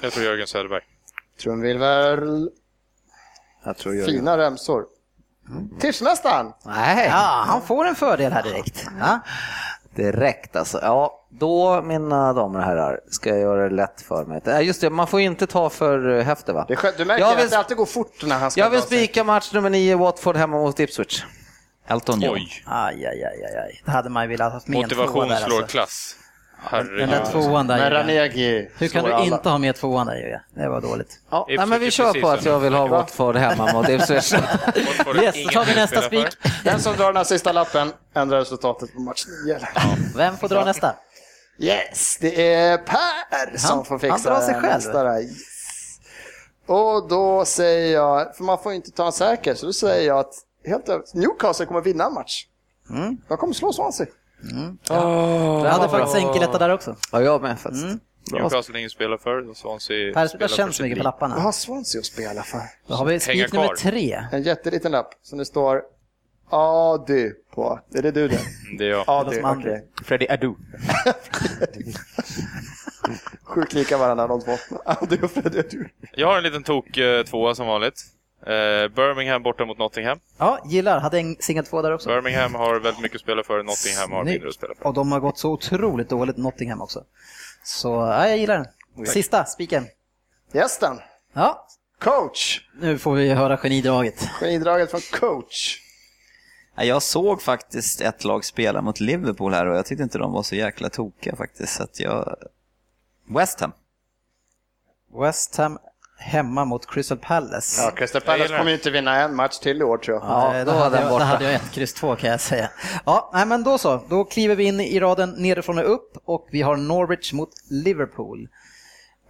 Jag tror Jörgen Söderberg. Trumvirvel, Jag tror Jörgen. fina remsor. Tipsmästaren! Nej, Ja, han får en fördel här direkt. Ja, direkt alltså. Ja, då mina damer och herrar ska jag göra det lätt för mig. Nej, just det, man får inte ta för eh, häftigt va? Det är skönt. Du märker Jag att vill- det alltid går fort när han ska Jag vill spika match nummer 9, Watford hemma mot Ipswich. Elton John. Oj, aj, aj, aj, aj, aj. Det hade man ju velat ha med motivation där slår alltså. klass. Den där Herregud. tvåan där. Men. Ranegi Hur kan du alla. inte ha med tvåan där Jörgen? Det var dåligt. Ja, nej, men vi kör på att jag vill ha Watford hemma mot Ipswich. Yes, då tar vi nästa spik. Den som drar den här sista lappen ändrar resultatet på match 9. Vem får dra nästa? Yes, det är Per som Han- får fixa han drar sig själv. nästa där. Yes. Och då säger jag, för man får inte ta en säker, så då säger jag att helt över- Newcastle kommer vinna en match. Mm. De kommer slå Swansea. Jag hade faktiskt enkeletta där också. Ja, jag med faktiskt. Newcastle är ingen spelare för, Swansea Per spelar för känns så sitt mycket på lapparna. Vad har Swansea att spela för? Då har vi spik nummer tre. En jätteliten lapp som det står Ady på. Är det du det? Det är jag. Som André. okej. Freddie Adu. Sjukt lika varandra de två. Ady och Freddy Ady. Jag har en liten tok eh, tvåa som vanligt. Eh, Birmingham borta mot Nottingham. Ja, gillar. Hade en singel två där också. Birmingham har väldigt mycket att spela för, Nottingham har Snyggt. mindre att spela för. Och de har gått så otroligt dåligt, Nottingham också. Så ja, jag gillar den. Sista spiken. Gästen, Ja, coach. nu får vi höra genidraget. Genidraget från coach. Ja, Jag såg faktiskt ett lag spela mot Liverpool här och jag tyckte inte de var så jäkla tokiga faktiskt. Så att jag... West Ham. West Ham hemma mot Crystal Palace. Ja, Crystal Palace kommer ju inte vinna en match till i år tror jag. Ja, Ja, då, då var hade jag, då hade jag ett kryss två kan jag säga. Ja, nej, men då så. Då kliver vi in i raden nerifrån och upp och vi har Norwich mot Liverpool.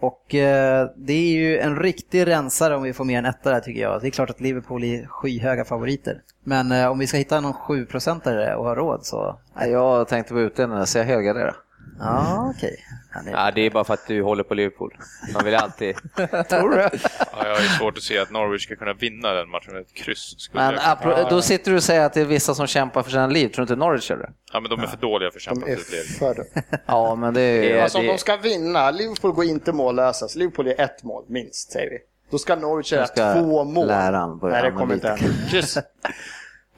Och eh, det är ju en riktig rensare om vi får mer än etta där tycker jag. Det är klart att Liverpool är skyhöga favoriter. Men eh, om vi ska hitta någon 7-procentare och ha råd så... Jag tänkte vara ute så jag helgarderar. Ja, okej. Är- Ja, det är bara för att du håller på Liverpool. Man vill alltid... Tror du? Ja, jag har ju svårt att se att Norwich ska kunna vinna den matchen med ett kryss. Men jag- apro- då sitter du och säger att det är vissa som kämpar för sina liv. Tror du inte Norwich gör det? Ja, men de är för dåliga för att kämpa De är för sitt liv. för... Ja, men det är... Alltså om de ska vinna, Liverpool går inte mållösa. Så Liverpool är ett mål, minst, säger vi. Då ska Norwich göra två mål. börja Nej, det kommer inte än. Kryss.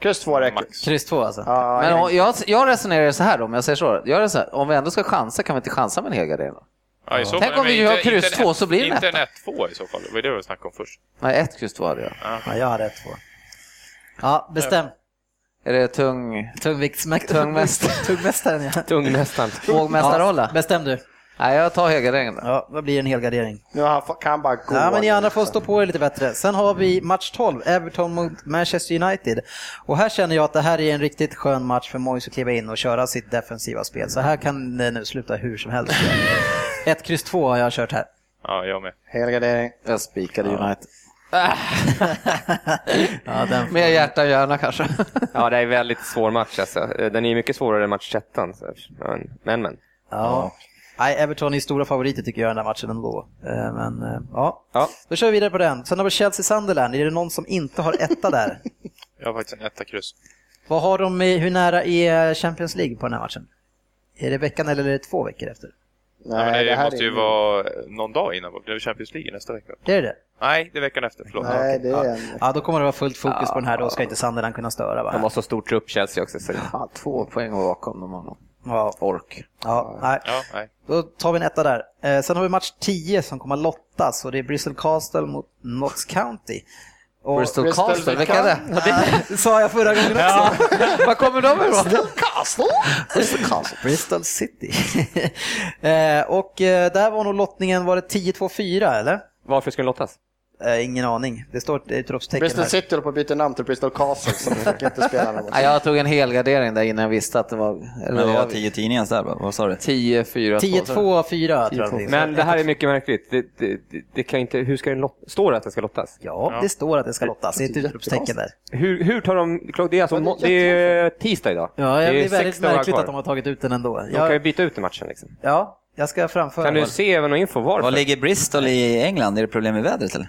Kryss två räcker. Max. Kryss två alltså. Ja, Men en- om- jag, jag resonerar så här då, om jag säger så. Jag resonerar, om vi ändå ska chansa, kan vi inte chansa med en helgardering då? Ja, i så Tänk fall- om vi gör inte- kryss inte en två, ett- så blir det en Inte en etta. 1-2 i så fall. Det var det vi snackade om först. Nej, ett kryss två hade jag. Ja, jag hade ett två. Ja, bestäm. Är det tung... Tungviktsmästaren. Tungmästare. Tungmästaren, ja. Tungmästaren. Vågmästarroll? Ja, bestäm du. Nej, jag tar helgarderingen. Ja, vad blir en helgardering? Nu han, kan han bara gå. Ja, men ni andra får stå på er lite bättre. Sen har vi match 12, Everton mot Manchester United. Och här känner jag att det här är en riktigt skön match för Moise att kliva in och köra sitt defensiva spel. Så här kan det nu sluta hur som helst. Ett kryss två har jag kört här. Ja, jag med. Helgardering. Jag spikade United. Ja, den Mer hjärta än hjärna kanske. Ja, det är en väldigt svår match alltså. Den är mycket svårare än match 13. så- Men, men. men. Ja. Nej, Everton är stora favoriter tycker jag i den här matchen ändå. Eh, Men eh, ja, Ja. då kör vi vidare på den. Sen har vi Chelsea-Sunderland. Är det någon som inte har etta där? Jag har faktiskt en etta kryss. Vad har de, i- hur nära är Champions League på den här matchen? Är det veckan eller är det två veckor efter? Nej, ja, men det, det här måste är ju vara någon dag innan. Det är Champions League nästa vecka. Det är det? Nej, det är veckan efter. Förlåt. Nej, det är en... Ja, då kommer det vara fullt fokus på den här. Då ska inte Sunderland kunna störa De har va? så stor trupp Chelsea också. Så. Ja, två poäng bakom de har nog Ja, ork. ja, nej. Ja, nej. Då tar vi en etta där. Eh, sen har vi match 10 som kommer att lottas och det är Bristol Castle mot Notts County. Och, Bristol Bristol Castle, vilka är det? det sa jag förra gången också. Var kommer de ifrån? Bristol Castle. Bristol City. eh, och eh, där var nog lottningen, var det 10-2-4 eller? Varför ska den lottas? Eh, ingen aning. Det står ett utropstecken Bristol. City håller på att byta namn till Bristol Castle, så de fick inte spela någon. Jag tog en helgardering där innan jag visste att det var... Eller Men det var var 10 tidningar där, va? vad sa du? 10, 4, 2. 10-2-4 tror jag. Men det här är mycket märkligt. Det, det, det, kan inte, hur ska den lot, Står det att den ska lottas? Ja, det står att det ska lottas. Det är ett utropstecken där. Hur, hur tar de... Det är alltså må- det är tisdag idag. Ja, det det är väldigt märkligt att de har tagit ut den ändå. De kan ju byta ut den matchen liksom. ja, jag ska framföra. Kan du vad- se även någon info varför? Var ligger Bristol i England? Är det problem med vädret eller?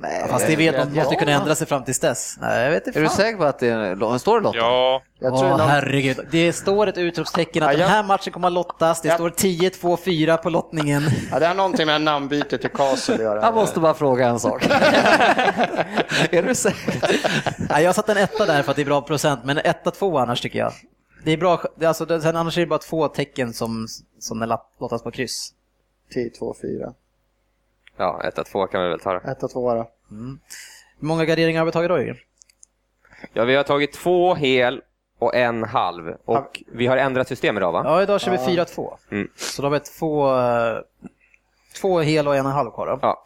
Nej, Fast det vet de, måste kunna ändra sig fram tills dess. Nej, jag vet inte Är du säker på att det är... Står det Lotta? Ja, Jag tror Åh, någon... herregud. Det står ett utropstecken att Ja, jag- den här matchen kommer att lottas. Det Ja. står 10-2-4 på lottningen. ja, det har någonting med namnbytet till Castle att göra. Jag måste bara fråga en sak. är du säker? Nej, jag satte en etta där för att det är bra procent, men etta två annars tycker jag. Det är bra, det är alltså, sen annars är det bara två tecken som, som lottas på kryss. 10, 2, 4. Ja, 1-2 kan vi väl ta det. 1 och 2 då. Hur många garderingar har vi tagit då Jörgen? Ja, vi har tagit två hel och en halv. Och vi har ändrat system idag va? Ja, idag kör vi 4-2. Mm. Så då har vi två, eh, två hel och en och en halv kvar då. Ja.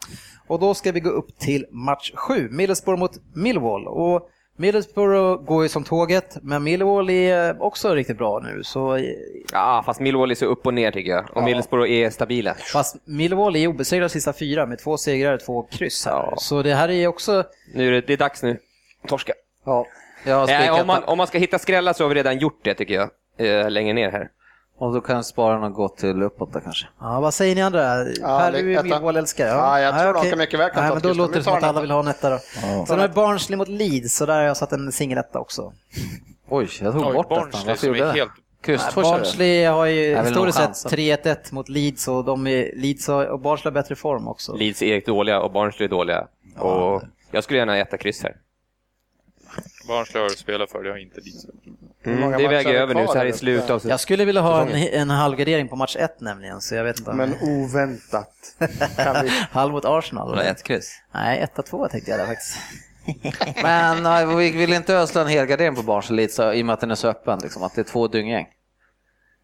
Och då ska vi gå upp till match 7, Middlesbrough mot Millwall. Och Middlesbrough går ju som tåget, men Millwall är också riktigt bra nu. Så, Ja, fast Millwall är så upp och ner tycker jag. Och Middlesbrough är stabila. fast Millwall är obesegrade sista fyra med två segrar och två kryss. Ja. Så det här är också... Nu är det, det är dags nu. Torska. Ja, Nej, spikat om, man, om man ska hitta skrällar så har vi redan gjort det tycker jag. Eh, längre ner här. Och då kan spararna gå till uppåt där kanske. Ja, vad säger ni andra? per, du är. Millwall-älskare. Ja, jag tror de okej. kan mycket väl kan Nej, ta men Då låter det som att alla vill ha en etta då. Sen har vi Barnsley mot Leeds, så där har jag satt en singeletta också. Oj, jag tog Oj, bort. Barnsley Varför gjorde är jag det? helt... Jag. Barnsley har ju Jag historiskt sett chansa. 3-1 mot Leeds och de är, Leeds har, och Barnsley har bättre form också. Leeds är dåliga och Barnsley är dåliga. Och jag skulle gärna äta kryss här. Barnsley har spelat för, det har inte dit. Mm, det väger över nu så här i eller? slutet av Jag skulle vilja ha en, en halvgardering på match 1 nämligen, så jag vet inte. Men oväntat. Kan vi... Halv mot Arsenal? Var ett kryss. Nej, 1-2 tänkte jag där faktiskt. Men nej, vi vill inte ösla en helgardering på Barnsley lite så, i och med att den är så öppen, liksom, att det är två dynggäng.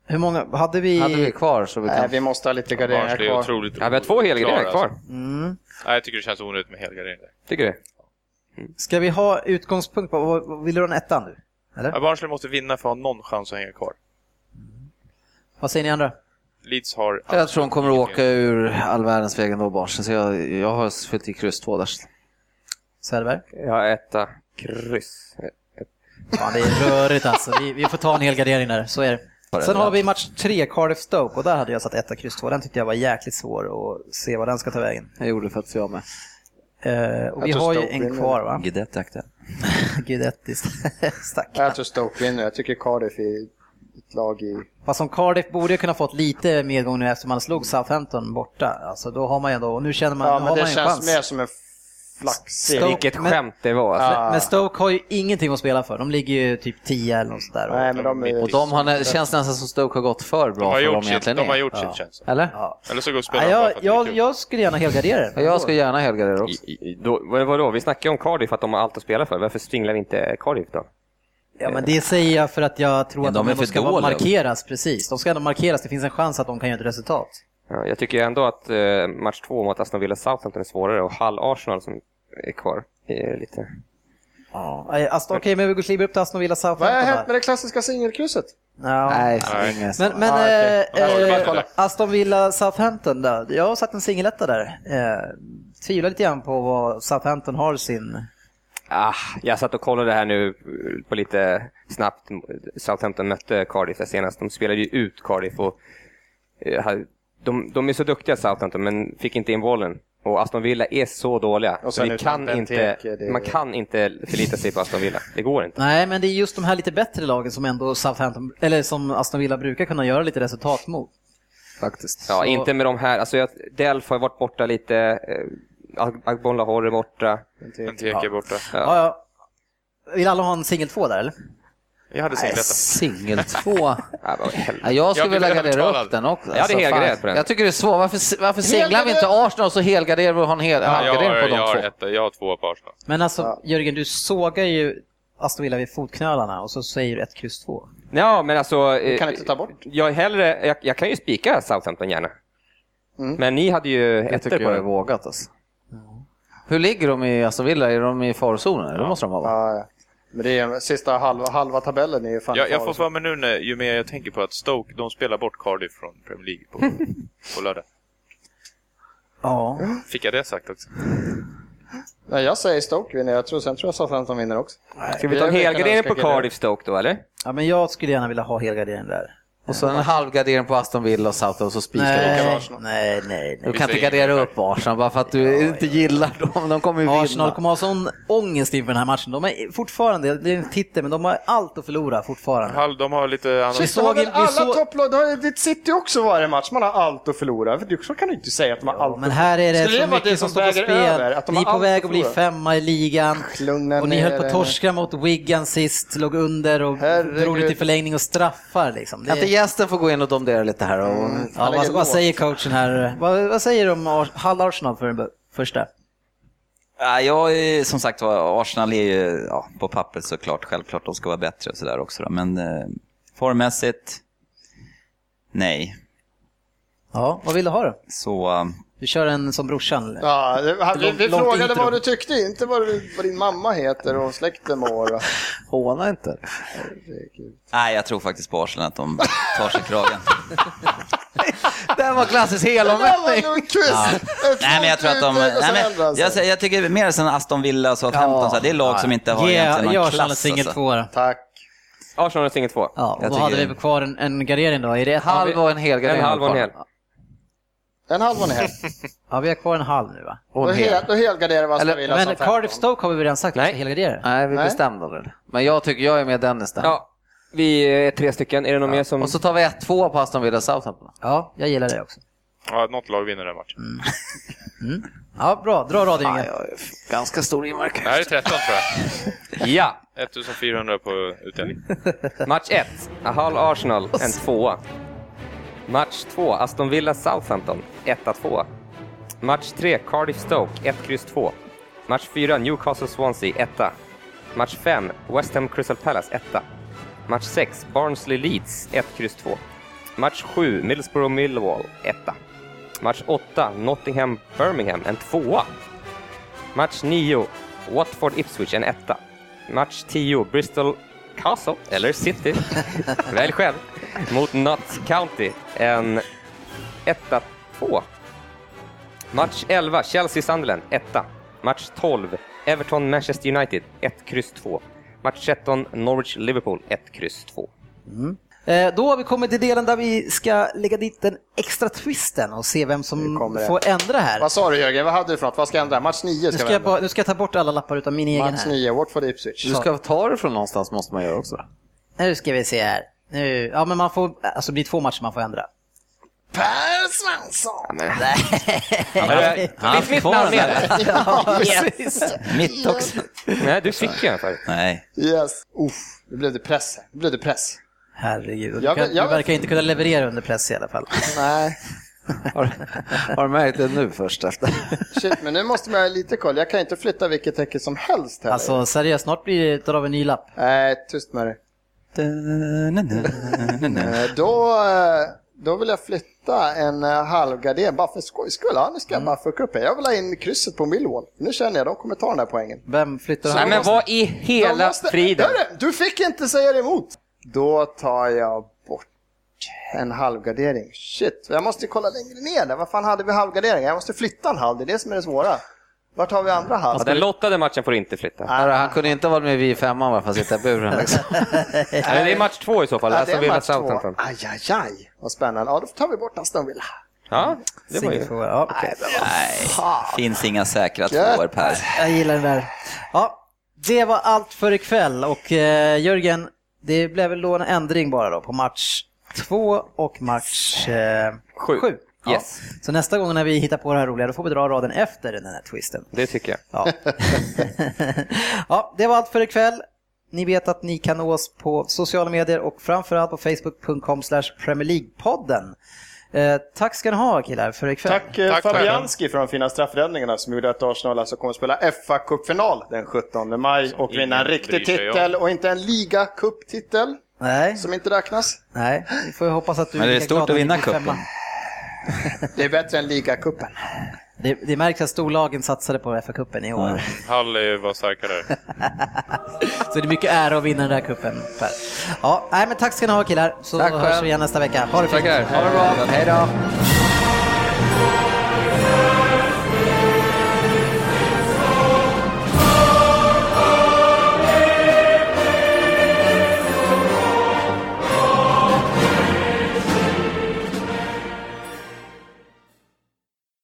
Hur många hade vi? Hade vi kvar så vi Nej, kan... vi måste ha lite garderingar kvar. Ja, vi har två helgarderingar klara, kvar. alltså. Mm. Nej, jag tycker det känns onödigt med helgardering. Tycker du? Ska vi ha utgångspunkt på, vill du ha en etta nu? Eller? Ja, Barnsley måste vinna för att ha någon chans att hänga kvar. Vad säger ni andra? Leeds har... Jag tror de kommer att åka ur all världens väg ändå, Barnsley, så jag, jag har fyllt i kryss två där. Söderberg? Jag har etta kryss. Fan, det är rörigt alltså. Vi, vi får ta en hel gardering där, så är det. Sen har vi match tre, Cardiff-Stoke, och där hade jag satt 1 kryss 2. Den tyckte jag var jäkligt svår att se vad den ska ta vägen. Jag gjorde faktiskt jag med. Och vi har ju en kvar va? Guidetti aktuell. Guidetti. Stackarn. Jag tror Stoke vinner. Jag tycker Cardiff är ett lag i... Fast som Cardiff borde ju kunna fått lite medgång nu eftersom man slog Southampton borta. Alltså då har man ju ändå, och nu känner man, Ja, men har det man en känns chans. mer som en flaxig... Stoke- Vilket men- skämt det var. Alltså. Ja. Men Stoke har ju ingenting att spela för. De ligger ju typ 10 eller något sådär. Nej, men de är... Och de har, det känns nästan som Stoke har gått för bra De har för gjort de sitt, egentligen de har gjort Ja. sitt känns det. Eller? Ja. Eller så går spelarna Nej, bara jag, jag, jag skulle gärna helgardera Ja, det. Jag ska gärna helgardera också. I, i, då, vad- vadå, vi snackar ju om Cardiff att de har allt att spela för. Varför stringlar vi inte Cardiff då? Ja, men det säger jag för att jag tror Ja, att de de, ska markeras. Precis, de ska ändå markeras. Det finns en chans att de kan göra ett resultat. Ja, jag tycker ändå att eh, match två mot Aston Villa Southampton är svårare och Hull Arsenal som är kvar är lite... Ja. Aston, okej, men vi kliver upp till Aston Villa Vad har Southampton. hänt där. med det klassiska singelkrysset? Ja. Nej, Nej. inget. Men, men Ah, okej. eh, eh. Aston Villa Southampton då. Jag har satt en singeletta där. Eh, tvivlar lite grann på vad Southampton har sin... Ah, jag satt och kollade här nu på lite snabbt. Southampton mötte Cardiff där senast. De spelade ju ut Cardiff och eh, de, de är så duktiga Southampton men fick inte in bollen. Och Aston Villa är så dåliga. Så vi kan Benteke, inte, det Man kan inte förlita sig på Aston Villa. Det går inte. Nej, men det är just de här lite bättre lagen som ändå Southampton, eller som Aston Villa brukar kunna göra lite resultat mot. Faktiskt. Ja, Så- inte med de här. Alltså, jag, Delf har varit borta lite. Eh, Agbon Lahore är borta. En tek är borta. Ja, ja. Vill alla ha en singel två där eller? Jag hade. Singel helvete. Ja, jag skulle vilja gardera upp den också. Jag hade Alltså, helgarderat på den. Jag tycker det är svårt. Varför, varför singlar vi inte Arsenal och så helgarderar vi och har en hel, Ja, jag, på de jag, har två? ett, jag har två på Arsenal. Men alltså Ja. Jörgen, du sågar ju Aston Villa vid fotknölarna och så säger du ett kryss två. Ja, men alltså. Du eh, kan inte ta bort. Jag, är hellre, jag, jag kan ju spika Southampton gärna. Mm. Men ni hade ju tycker på jag är den. vågat alltså. Hur ligger de i Aston Villa? Är de i farozonen? Det måste de vara va? Ja, ja. Men det är sista halva, halva tabellen är ju fan Jag, jag får för mig nu när, ju mer jag tänker på att Stoke, de spelar bort Cardiff från Premier League på, på lördag. Ja. Fick jag det sagt också? Nej, jag säger Stoke vinner. Jag tror, sen tror jag Southampton vinner också. Ska vi ta helgardering på. Cardiff Stoke då, eller? ja, men jag skulle gärna vilja ha helgardering där. Och så en halvgardering på Aston Villa och Southampton och så spikar. Nej, Arsenal. nej, nej. Du nej. kan inte gardera upp Arsenal bara för att du inte gillar dem. De kommer ju Arsenal vinna. kommer ha sån ångest inför den här matchen. De är fortfarande, det är en titel, men de har allt att förlora fortfarande. De har lite annan... Vi Så såg vi alla såg- topplag, det har City också varje match, man har allt att förlora. För Så kan du inte säga att de har allt Men här är det Skulle det så vara det mycket som som står på spel. över, att de Ni är på väg att bli femma i ligan. Lugna Och ni höll på att torska mot Wigan sist, låg under och Herregud. drog det till förlängning och straffar. Liksom. Det, gästen få gå in och domdera lite här? Och... ja, Han vad, vad säger coachen här? Vad, vad säger du om Hull Arsenal för den första? Ja, jag är, som sagt var, Arsenal är ju ja, på pappret såklart, självklart de ska vara bättre och sådär också. Då. Men eh, formmässigt, nej. Ja, vad vill du ha då? Så Du kör en som brorsan? eller? Ja, det, vi, vi frågade intro. vad du tyckte, inte vad, du, vad din mamma heter och släkten mår. Håna inte. nej, jag tror faktiskt på Arsenal att de tar sig kragen. Den var klassisk Det var helomvändning. Ett nej, men jag tror att de... Nej, men, sig. jag, jag tycker mer sen Aston Villa och Southampton, Ja. så här, det är lag som inte har Ge egentligen ge någon Arsenal en klass. singel Alltså. två då. Tack. Arsenal är singel två. Ja, vad hade vi kvar? En, en gardering då? Är det ett Halv och en helgardering. En halv och en hel. En halv och en hel. Ja, vi har kvar en halv nu va? Då, hel, då helgarderar vi Aston Villa Men. Cardiff Stoke har vi redan sagt att vi Nej. ska helgardera? Nej, vi Nej. bestämde det. Men jag tycker jag är med Dennis där. Ja, vi är tre stycken. Är det någon mer som... Och så tar vi 1-2 på Aston Villa Southampton. Ja, jag gillar det också. Ja, något lag vinner den matchen. Ja, bra. Dra Ja, Inge. jag är ganska stor inmark. Det här är 13 tror jag. Ja! 1400 på utdelning. Match 1, Hull Arsenal, en tvåa. Match 2, Aston Villa Southampton, 1-2. Match 3, Cardiff Stoke, 1, kryss 2. Match 4, Newcastle Swansea, 1. Match 5, West Ham Crystal Palace, 1. Match 6, Barnsley Leeds, 1, kryss 2. Match 7, Middlesbrough Millwall, 1. Match 8, Nottingham Birmingham, en tvåa. Match 9, Watford Ipswich, en etta. Match 10, Bristol Castle, eller City, välj själv, mot Notts County, en 1-2. Match 11, Chelsea-Sunderland, 1. Match 12, Everton-Manchester United, 1, kryss 2. Match 13, Norwich-Liverpool, 1, kryss 2. Eh, Då har vi kommit till delen där vi ska lägga dit den extra twisten och se vem Nu som får ändra här. Vad sa du Jörgen, vad hade du för något? Vad ska ändra? Match 9 Nu ska ska, vi jag, bara- nu ska jag ta bort alla lappar utan min egen Match här. 9, Watford Ipswich. Du ska ta det från någonstans måste man göra också. Nu ska vi se här. Nu, ja, men man får, alltså det blir två matcher man får ändra. Per Svensson! Finns mitt namn med där? Yes. Mitt också. Nej, du fick ju den förut. Nej. Yes. Uff, nu blev det press. här. Nu blev det press. Herregud, du, Jag kan, vill- jag du verkar inte kunna leverera under press i alla fall. Nej, Har, har du märkt det nu först efter? shit, men nu måste man ha lite koll. Jag kan inte flytta vilket tecken som helst heller. Alltså seriöst, snart blir det, drar vi en ny lapp. Nej, tyst med dig. Då, då vill jag flytta en eh, halvgardering, bara för skojs skull. Ja, nu ska jag bara fucka upp här. Jag vill ha in krysset på Millwall. Nu känner jag, de kommer ta den här poängen. Vem flyttar Nej, han? men vad i hela måste- friden? Hörru, du fick inte säga det emot! Då tar jag bort en halvgardering. Shit, jag måste kolla längre ner där. Vad fan hade vi halvgardering? Jag måste flytta en halv, det är det som är det svåra. Vart har vi andra halv? Ja, den lottade matchen får inte flytta. Hörru, han kunde inte vara med vid femman bara för att sitta i buren. Liksom. Eller det är match två i så fall. Ja, det är match två. Aj, aj, aj. Vad spännande. Ja, då tar vi bort Aston Villa. Ja, det var ju... Ja, okej. Nej, finns inga säkra tvåor Per. Jag gillar den där. Ja, det var allt för ikväll och eh, Jörgen, det blev väl då en ändring bara då på match två och match eh, Sju. sju. Ja. Yes. Så nästa gång när vi hittar på det här roliga, då får vi dra raden efter den här twisten. Det tycker jag. Ja. ja, det var allt för ikväll. Ni vet att ni kan nå oss på sociala medier och framförallt på facebook.com Premier League-podden. Eh, tack ska ni ha killar för ikväll. Tack, eh, Tack, Fabianski för de fina straffräddningarna som gjorde att Arsenal alltså kommer att spela fa Cup-final den 17 maj och vinna en riktig titel och inte en liga Cup-titel Nej, som inte räknas. nej, vi får hoppas att du Men det är stort att vinna cupen. Det är bättre än ligacupen. Det, det märks att storlagen satsade på FA-cupen i år. Hall var starkare. Så det är mycket ära att vinna den där cupen. Per. Ja, nej, men tack ska ni ha killar, så Tack hörs vi igen nästa vecka. Ha det fint. Tackar. Ha det bra. Hej då.